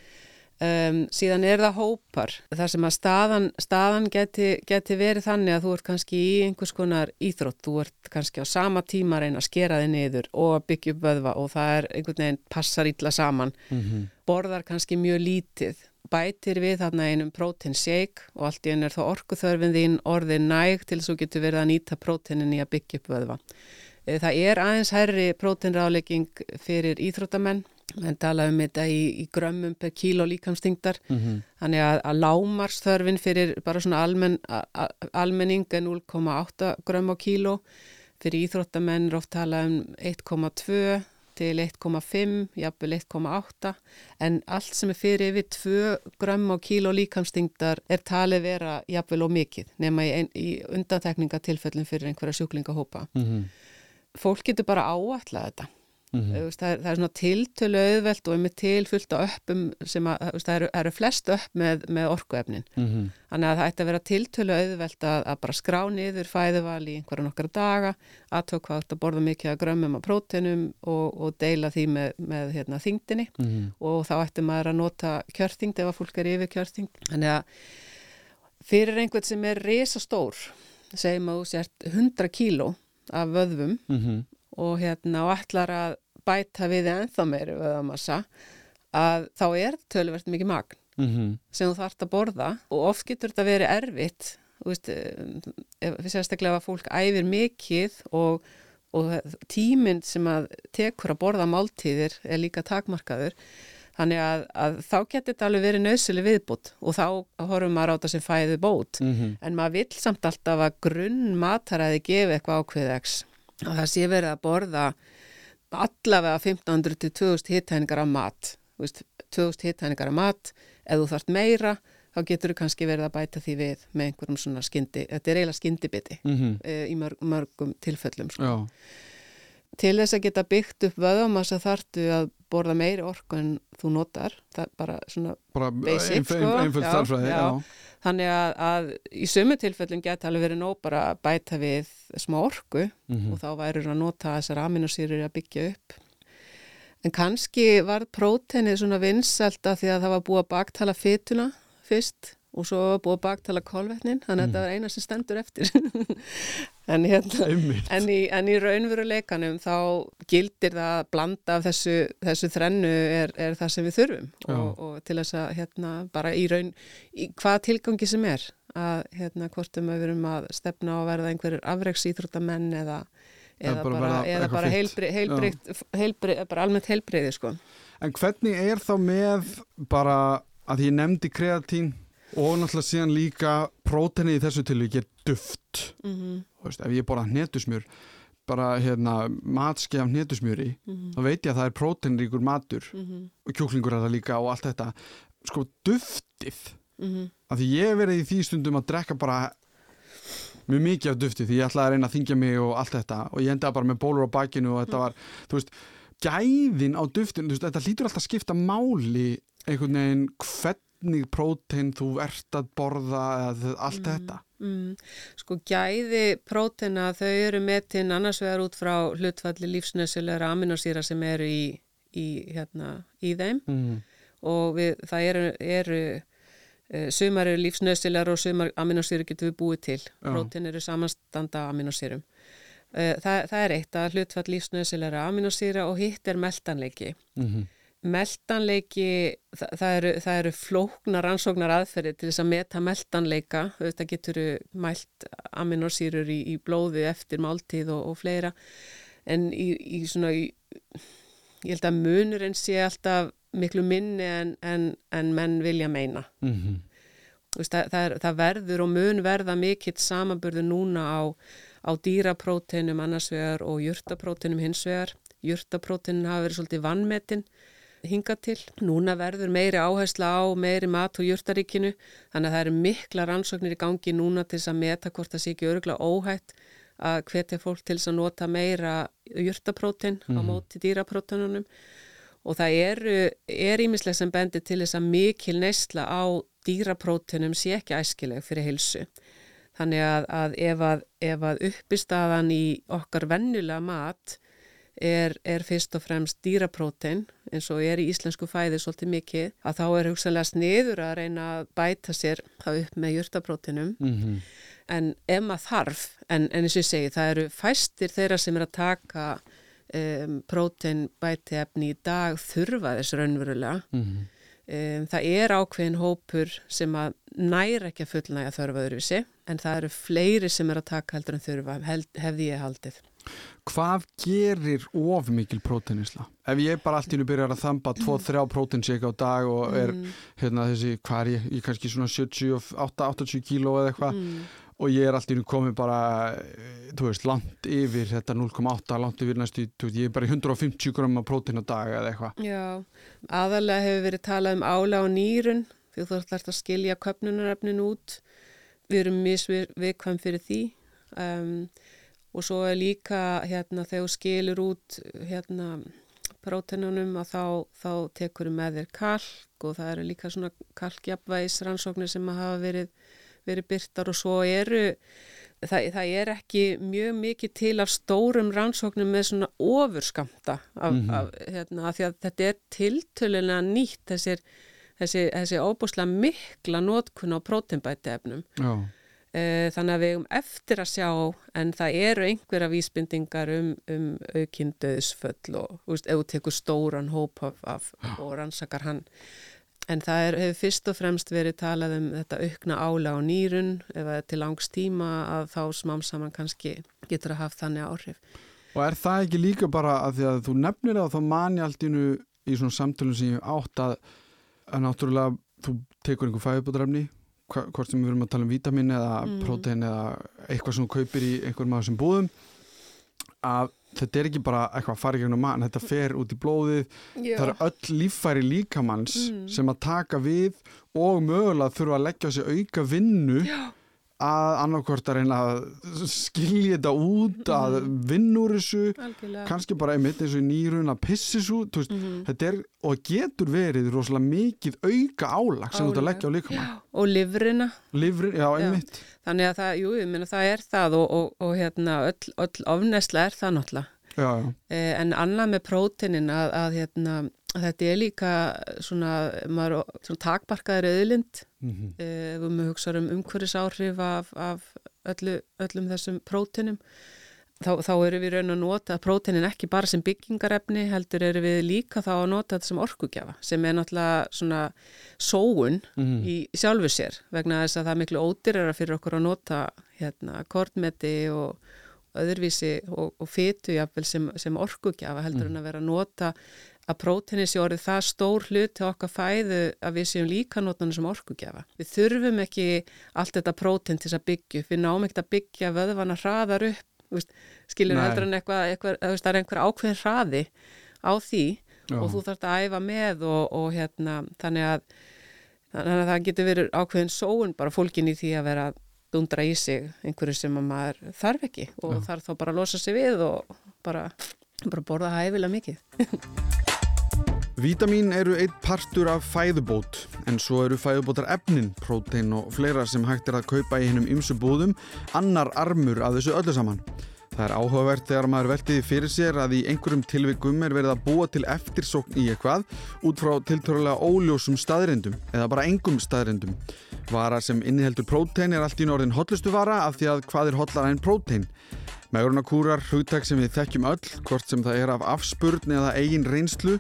Um, síðan er það hópar þar sem að staðan, staðan geti, geti verið þannig að þú ert kannski í einhvers konar íþrótt, þú ert kannski á sama tíma að reyna að skera þig niður og að byggja upp vöðva og það er einhvern veginn passar illa saman, borðar kannski mjög lítið, bætir við þarna einum prótein shake og allt í einu er þá orkuþörfin þín orðið næg til þess að þú getur verið að nýta próteinin í að byggja upp vöðva. Eh, Það er aðeins hærri próteinrálegging fyrir íþróttamenn, menn tala um þetta í, í grömmum per kíló líkamstingdar, þannig að, að lámarsþörfin fyrir bara svona almenn, a, almenning er 0,8 grömm á kíló, fyrir íþróttamenn er oft tala um 1,2 til 1,5, jafnvel 1,8 en allt sem er fyrir yfir 2 grömm á kíló líkamstingdar er talið vera jafnvel og mikið nema í, í undantekningatilfellum fyrir einhverja sjúklingahópa. Fólk getur bara áallega þetta mm. veist, það, er, það er svona tiltölu auðvelt og er með tilfullt á öppum sem að, það eru, eru flest upp með, með orkuefnin. Þannig að það ætti að vera tiltölu auðvelt að, að bara skrá niður fæðuval í einhverja nokkara daga aðtöku hvað þetta borða mikið að grömmum af prótenum og, og deila því með, með hérna, þingdinni og þá ætti maður að nota kjörþingd ef að fólk er yfir kjörþingd þannig að fyrir einhvern sem er risastór segjum að þú sért 100 kíló af vöðvum og hérna og ætlar að bæta við ennþá meiri vöðamassa að þá er töluvert mikið magn sem þú þarft að borða og oft getur þetta verið erfitt veist, ef við sérstaklega að fólk æfir mikið og, og tíminn sem að tekur að borða máltíðir er líka takmarkaður. Þannig að, að þá getur þetta alveg verið nöðsili viðbútt og þá horfum maður á þetta sem fæði bót en maður vill samt alltaf að grunn mataræði gefi eitthvað ákveðegs að það sé verið að borða allavega 1500 til 2000 hittæningar af mat Þú veist, 2000 hittæningar af mat ef þú þarft meira þá getur þú kannski verið að bæta því við með einhverjum svona skyndi, þetta er eiginlega skyndibiti Mhm. e, í mörg, mörgum tilfellum sko. Til þess að geta byggt upp vöðamassa þartu að borða meiri orku en þú notar, það er bara svona bara Basic, sko. Já, já. þannig að, að í sömu tilfellum geta alveg verið nóg bara að bæta við smá orku Mhm. og þá værið að nota þessar aminosýrur að byggja upp en kannski var prótenið svona vinsælt af því að það var búið að baktala fytuna fyrst og svo búið að baktala kolvetnin þannig að þetta var eina sem stendur eftir en hérna. En í, en í raunveruleikanum þá gildir það að blanda af þessu, þessu þrennu er, er það sem við þurfum og, og til þess að hérna bara í raun, í hvaða tilgangi sem er að hérna hvort um að við erum að stefna á að verða einhverjir afreiksýþróttamenn eða, Eða bara bara, eða bara fit. heilbrið, heilbrið, heilbrið, bara almennt heilbriði sko. En hvernig er þá með bara að ég nefndi kreatín og náttúrulega síðan líka prótenið í þessu tilvík er duft. Mm -hmm, veist, ef ég borða hnetusmjör bara hérna matskef hnetusmjöri mhm, þá veit ég að það er prótenríkur matur mhm, og kjúklingur er það líka og allt þetta. Sko duftið. Mhm, af því ég verið í því stundum að drekka bara mjög mikið af dufti því ég ætlaði að reyna að þingja mig og allt þetta. Og ég endaði bara með bólur á bakinu og þetta var, þú veist, gæðin á duftinu, þú veist, þetta hlýtur alltaf að skipta máli einhvern veginn hvernig prótein þú ert að borða eða allt þetta mm. Sko gæði prótena þau eru metin annars vegar út frá hlutfalli lífsnöðsilegra aminosýra sem eru í, í, hérna, í þeim mm. og við, það eru, eru uh, sumar eru lífsnöðsilegar og sumar aminosýru getur við búið til. Prótin eru samanstanda aminosýrum. Uh, það, það er eitt að hlutfall lífsnöðsilegra aminosýra og hitt er meldanleiki. Mm -hmm. Meldanleiki, það, það, eru, það eru flóknar ansóknar aðferði til þess að meta meldanleika. Þetta getur mælt aminosýrur í, í blóði eftir máltíð og, og fleira. En í, í svona, í, ég held að munurinn sé alltaf miklu minni en, en, en menn vilja meina. Mm -hmm. Veist, það, það, er, það verður og mun verða mikill samanburður núna á, á dýrapróteinum annars vegar og jurtapróteinum hins vegar. Jurtapróteinin hafa verið svolítið vannmetinn hinga til. Núna verður meiri áhersla á meiri mat og jurtaríkinu þannig að það eru mikla rannsóknir í gangi núna til þess að meta hvort það sé ekki öruglega óhætt að hvetja fólk til þess að nota meira jurtaprótein mm á móti dýrapróteinunum og það eru, er ímislega sem bendir til þess að mikil neysla á dýraprótunum sé ekki æskileg fyrir heilsu. Þannig að, að ef að, að uppistaðan í okkar vennulega mat er, er fyrst og fremst dýraprótein eins og er í íslensku fæði svolítið mikið að þá er hugsanlega sniður að reyna að bæta sér það upp með jurtaprótinum Mm -hmm. en ef maður þarf, en, en eins og ég segi það eru fæstir þeirra sem er að taka um, prótein bæti efni í dag þurfa þess raunverulega Mm -hmm. Um, það er ákveðin hópur sem að næra ekki að fullnæga þörfa öðruvísi en það eru fleiri sem er að taka heldur en þurfa hef, hefði ég haldið. Hvað gerir of mikil próteinisla? Ef ég bara allt í nú byrjar að þamba 2-3 próteinsík á dag og er Mm. hérna þessi, hvað er ég, ég kannski svona 78-80 kíló eða eitthvað Mm. Og ég er allt í nú komið bara eh, veist, langt yfir þetta 0,8 langt yfir næstu, veist, ég er bara í 150 grömmar prótein á dag eða eitthvað Já, aðalega hefur verið talað um ála og nýrun því þú þarfst að skilja köpnunarefnin út. Við erum misviðkvæm fyrir því um, og svo er líka hérna þegar þú skilur út hérna prótenunum að þá, þá tekur með þér kalk og það eru líka svona kalkjapvæs rannsóknir sem hafa verið, verið byrtar og svo eru það, það er ekki mjög mikið til af stórum rannsóknum með svona ofurskamta af, Mhm. af, hérna, af því að þetta er tiltölulega nýtt þessir, þessi, þessi óbúslega mikla nótkun á prótenbæti efnum Já, Eh, þannig að við eigum eftir að sjá en það eru einhverja vísbendingar um, um aukinn döðsföll og ef þú tekur stóran hóp af, af, og rannsakar hann en það er, hefur fyrst og fremst verið talað um þetta aukna ála á nýrun er til langs tíma að þá smám saman kannski getur að hafa þannig áhrif og er það ekki líka bara að því að þú nefnir það þá mani allt nú í svona samtölum sem ég átt að, að náttúrulega þú tekur einhver fæðubótarefni hvort sem við verum að tala um vítamin eða Mm. prótein eða eitthvað sem þú kaupir í einhverjum af þessum búðum að þetta er ekki bara eitthvað að fara í gegnum mann, þetta fer út í blóðið Já. það eru öll líffæri líkamanns Mm. sem að taka við og mögulega þurfa að leggja á sig auka vinnu Já. Að annarkvort að skilja þetta út að vinna úr þessu. Algjörlega. Kannski bara einmitt eins og nýrun að pissi svo veist, Mhm. þetta er og getur verið rosalega mikið auka álag sem þú ert að leggja á líkamann. Já, og livrina Livrin, já, einmitt. Þannig að það, jú, ég meina það er það og, og, og hérna öll, öll ofnesla er það náttúrulega. Já, já, Eh, En annað með próteinin að, að, hérna, þetta er líka svona, maður, svona takbarkaður auðlind mm ef við hugsaum um umhverfisáhrif af, af öllu, öllum þessum próteinum þá, þá eru við raun að nota próteinin ekki bara sem byggingarefni heldur eru við líka þá að nota þetta sem orkugjafa sem er náttúrulega svona sóun Mhm. í sjálfu sér vegna þess að það er miklu ódyrara fyrir okkur að nota hérna kortmeti og öðruvísi og, og fytu jafnvel sem, sem orkugjafa heldur en að vera að nota að próteini sé orðið það stór hlut til okkar fæðu að við séum líka notanum sem orkugjafa. Við þurfum ekki allt þetta prótein til þess að byggja við náum ekkert að byggja vöðvana hraðar upp, þú veist, skilur Nei. heldur en eitthvað, það er einhver ákveðin hraði á því Já. og þú þarfst að æfa með og, og hérna, þannig að, þannig að það getur verið ákveðin sóun bara fólkin í því að vera dundra í sig einhverju sem að maður þarf ekki og Já. þarf þá bara að losa sig við og bara, bara borða hæfilega mikið. Vítamín eru eitt partur af fæðubót en svo eru fæðubótar efnin, prótein og fleira sem hægt er að kaupa í hennum ymsu búðum, annar armur af þessu öllu saman. Það er áhugavert þegar maður veltiði fyrir sér að í einhverjum tilvikum er verið að búa til eftirsókn í eitthvað út frá tiltörulega óljósum staðrindum eða bara engum staðrindum. Vara sem inniheldur prótein er allt í norðin hotlustu vara af því að hvað er hotlar en prótein. Megrunarkúrar, hugtak sem við þekkjum öll, hvort sem það er af afspurn eða eigin reynslu,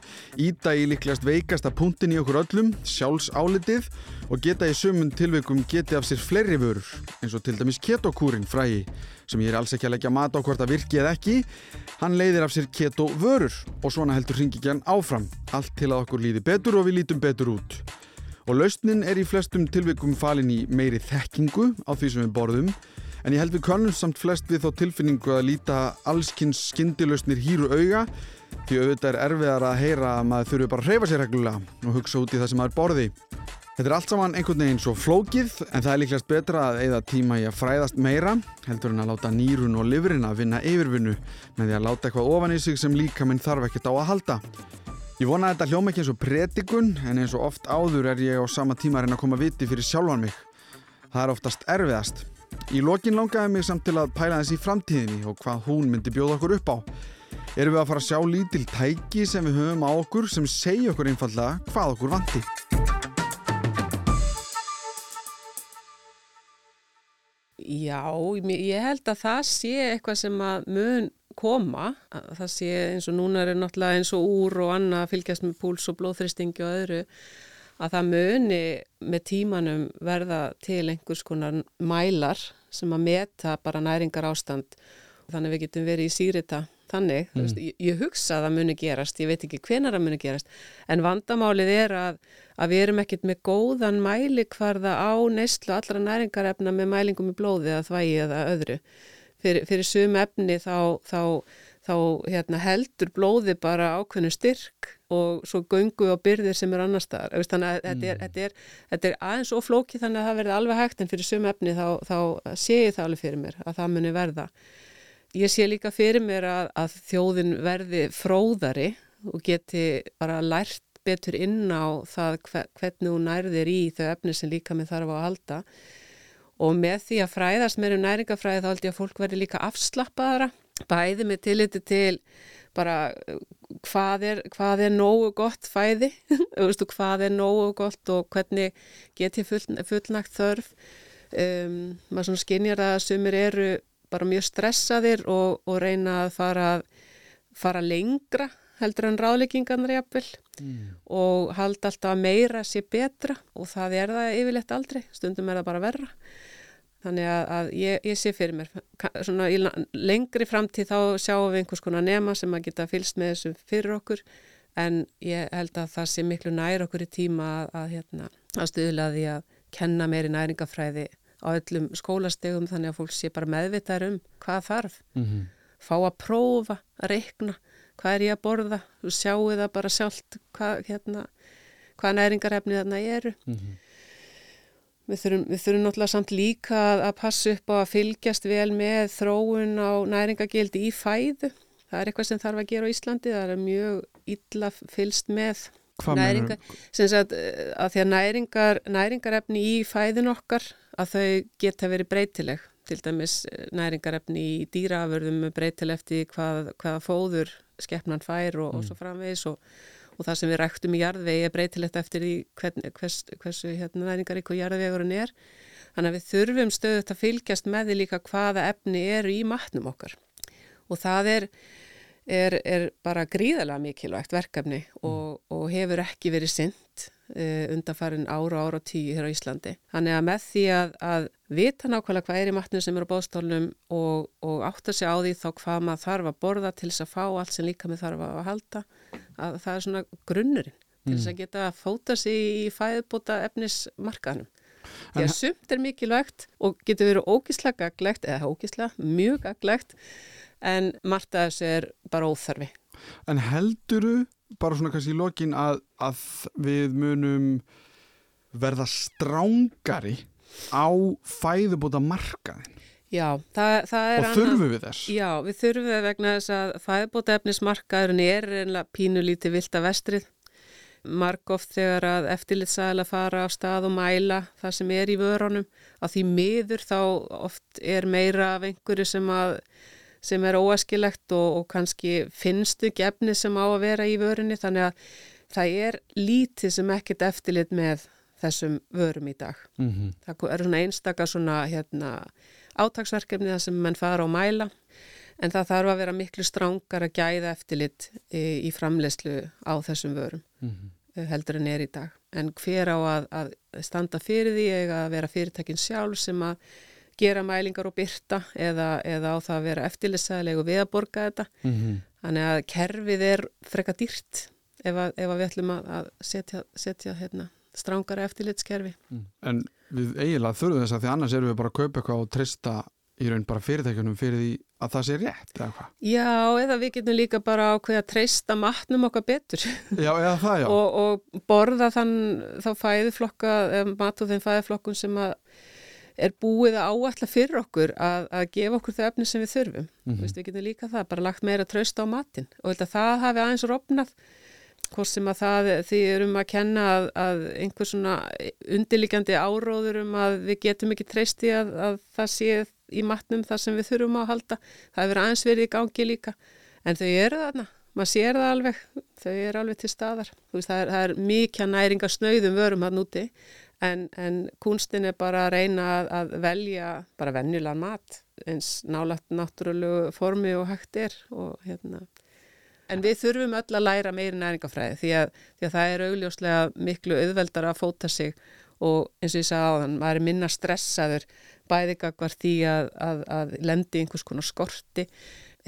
íta í líklegast veikasta punktin í okkur öllum, sjálfs álitið og geta í sömund tilveikum geti af sér fleiri vörur, eins og til dæmis ketokúrin frægi, sem ég er alls ekki að leggja mat á hvort að virki eða ekki, hann leiðir af sér keto vörur og svona heldur hringikjan áfram, allt til að okkur líði betur og við lítum betur út. Og lausnin er í flestum tilveikum falin í meiri þekkingu á því sem við borðum, En ég held við konum samt flest við þá tilfinningu að líta allskynns skyndilösnir hýru auga því auðvitað er erfiðar að heyra að maður þurfi bara að hreyfa sér reglulega og hugsa út í það sem maður borði. Þetta er allt saman einhvern veginn svo flókið en það er líklegast betra að eigða tíma í að fræðast meira heldur en að láta nýrun og livrin að vinna yfirvinnu með því að láta eitthvað ofan í sig sem líka minn þarf ekkert á að halda. Ég vona að þetta hljóma ekki eins og predikun en eins og oft áður er ég á sama tíma að reyna að koma viti fyrir sjálfan mig. Það er oftast erfiðast Í lokin langaði mig samt til að pæla þessi framtíðinni og hvað hún myndi bjóða okkur upp á. Erum við að fara að sjá lítil tæki sem við höfum á okkur sem segja okkur einfallega hvað okkur vanti. Já, ég held að það sé eitthvað sem að mun koma. Það sé eins og núna er náttúrulega eins og úr og annað fylgjast með púls og blóðþristingi og öðru að það muni með tímanum verða til einhvers konar mælar sem að meta bara næringar ástand þannig við getum verið í sírita þannig, mm. veist, ég, ég hugsa að það muni gerast, ég veit ekki hvenar það muni gerast en vandamálið er að, að við erum ekkert með góðan mæli hvarða á neyslu allra næringarefna með mælingum í blóði eða þvægi eða öðru. Fyrir, fyrir sum efni þá, þá, þá hérna, heldur blóði bara ákveðinu styrk og svo göngu á byrðir sem er annar staðar. Þannig að þetta, er, mm. þetta, er, þetta er aðeins og flóki þannig að það verði alveg hægt en fyrir sum efni þá, þá sé ég það alveg fyrir mér að það muni verða. Ég sé líka fyrir mér að, að þjóðin verði fróðari og geti bara lært betur inn á það hvernig hún nærðir í þau efni sem líka með þarf að halda. Og með því að fræðast meður um næringafræði þá held ég að fólk verði líka afslappaðara bæði með tilliti til bara hvað er, hvað er nógu gott fæði, hvað er nógu gott og hvernig get ég full, fullnagt þörf. Um, maður svona skinnjar að sumir eru bara mjög stressaðir og, og reyna að fara, fara lengra heldur en ráðleggingarnar jafnvel mm. og halda alltaf meira sér betra og það er það yfirleitt aldrei, stundum er það bara verra. Þannig að, að ég, ég sé fyrir mér, svona í lengri framtíð þá sjáum við einhvers konar nema sem að geta fylst með þessu fyrir okkur en ég held að það sé miklu nær okkur í tíma að, að, hérna, að stuðla því að kenna meiri næringafræði á öllum skólastegum þannig að fólk sé bara meðvitaður um hvað þarf. Mm -hmm. Fá að prófa, að reikna, hvað er ég að borða, sjáu það bara sjálft hvað, hérna, hvað næringarefni þarna eru. Mm -hmm. Við þurfum, við þurfum náttúrulega samt líka að passa upp á að fylgjast vel með þróun á næringagildi í fæðu. Það er eitthvað sem þarf að gera á Íslandi. Það er mjög illa fylst með næringar. Að, að því að næringar, næringarefni í fæðun okkar að þau geta verið breytileg. Til dæmis eh, næringarefni í dýraaförðum breytileg eftir hvað, hvaða fóður skeppnan fær og, mm. og svo framvegis og og það sem við ræktum í jarðvegi er breytilegt eftir því hvern, hvers, hversu hérna, næringarík og jarðvegurinn er. Þannig að við þurfum stöðut að fylgjast með því líka hvaða efni eru í matnum okkar og það er, er, er bara gríðalega mikilvægt verkefni mm. og, og hefur ekki verið synd uh, undanfarin ára ára og tíu hér á Íslandi. Þannig að með því að, að vita nákvæmlega hvað er í matnum sem eru á bóðstólunum og, og átta sig á því þá hvað maður þarf að borða til þess að fá allt sem líka með þarf að halda að það er svona grunnurinn til þess mm. að geta fóta sig í fæðbúta efnismarkaðnum. Því að sumt er mikilvægt og getur verið ógíslega gaglegt, eða ógíslega mjög gaglegt, en margt að þessu er bara óþarfi. En helduru, bara svona kannski í lokin, að, að við munum verða strángari á fæðbúta markaðin? Já, það, það er... Og þurfum við þess? Já, við þurfum við vegna þess að fæðbótaefnismarkaðurinn er einlega pínulíti vilt að vestrið. Mark oft þegar að eftirlitsæla fara á stað og mæla það sem er í vörunum. Að því miður þá oft er meira af einhverju sem að sem er óæskilegt og, og kannski finnstu gefni sem á að vera í vörunni þannig að það er lítið sem ekkert eftirlit með þessum vörum í dag. Mm -hmm. Það eru svona einstakar svona hérna, átagsverkefni þar sem mann fara á mæla en það þarf að vera miklu strángar að gæða eftirlit í, í framlegslu á þessum vörum Mm -hmm. heldur en er í dag. En hver á að, að standa fyrir því eða að vera fyrirtækin sjálf sem að gera mælingar og byrta eða, eða á það að vera eftirlitsaðileg og við að borga þetta. Mm -hmm. Þannig að kerfið er freka dýrt ef, að, ef að við ætlum að setja, setja hérna, strángara eftirlitskerfi. Mm. En við eiginlega þurfum þess að því annars erum við bara að kaupa eitthvað og trista í raun bara fyrirtækjunum fyrir því að það sé rétt eða hvað? Já, eða við getum líka bara ákveð að treysta matnum okkar betur Já, eða það já. og, og borða þann þá fæðiflokka, mat og þeim fæðiflokkun sem að er búið að áætla fyrir okkur að, að gefa okkur þau efni sem við þurfum. Mm -hmm. Vist, við getum líka það, bara lagt meira tröst á matin og það hafi aðeins rofnað hvort sem að það því erum að kenna að, að einhver svona undirlikjandi áróður um að við getum ekki treyst í að, að það sé í matnum þar sem við þurfum að halda. Það hefur aðeins verið í gangi líka. En þau eru þarna, maður sér það alveg. Þau eru alveg til staðar. Veist, það, er, er mikið næringa snauðum vörum hann úti. En, en kunstin er bara að reyna að, að velja bara venjulegan mat eins nálagt náttúrulegu formi og hægt er og hérna En við þurfum öll að læra meiri næringafræði því að, því að það er augljóslega miklu auðveldar að fóta sig og eins og ég sagði á þann, maður er minna stressaður bæðigagvar því að, að, að lendi einhvers konar skorti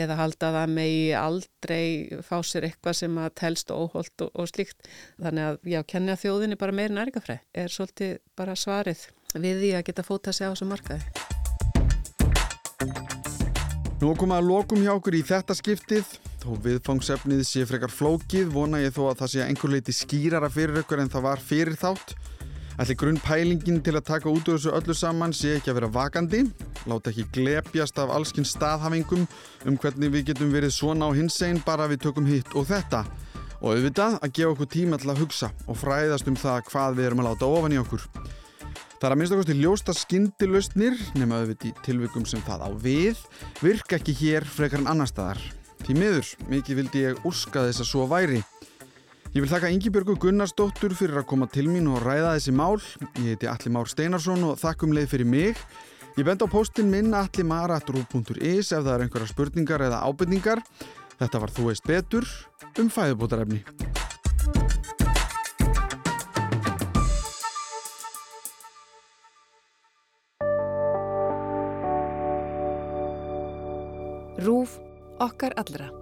eða halda það megi aldrei fá sér eitthvað sem að telst óholt og, og slíkt. Þannig að já, kenni að þjóðinni bara meiri næringafræði er svolítið bara svarið við því að geta fóta sig á þessu markaði. Nú komum að lokum hjá okkur í þetta skiptið Þó viðfangsefnið sé frekar flókið vona ég þó að það sé einhver leiti skýrara fyrir ykkur en það var fyrir þátt. Ætli grunn pælingin til að taka út úr þessu öllu saman sé ekki að vera vakandi. Láta ekki glepjast af allskinn staðhafingum um hvernig við getum verið svona á hinsegin bara við tökum hitt og þetta. Og auðvitað að gefa okkur tíma til að hugsa og fræðast um það hvað við erum að láta ofan í okkur. Það er að minnst okkur til ljósta skindilustnir nema auðvitað í tilvikum sem það á við virka ekki hér frekar en annar staðar. Því miður, mikið vildi ég úrska þess að svo væri. Ég vil þakka Ingibjörgu Gunnarsdóttur fyrir að koma til mín og ræða þessi mál. Ég heiti Alli Már Steinarsson og þakkum leið fyrir mig. Ég bend á postin minn allimara.ru.is ef það er einhverja spurningar eða ábyrningar. Þetta var Þú veist betur um fæðubótarefni. Rúf okkar allra.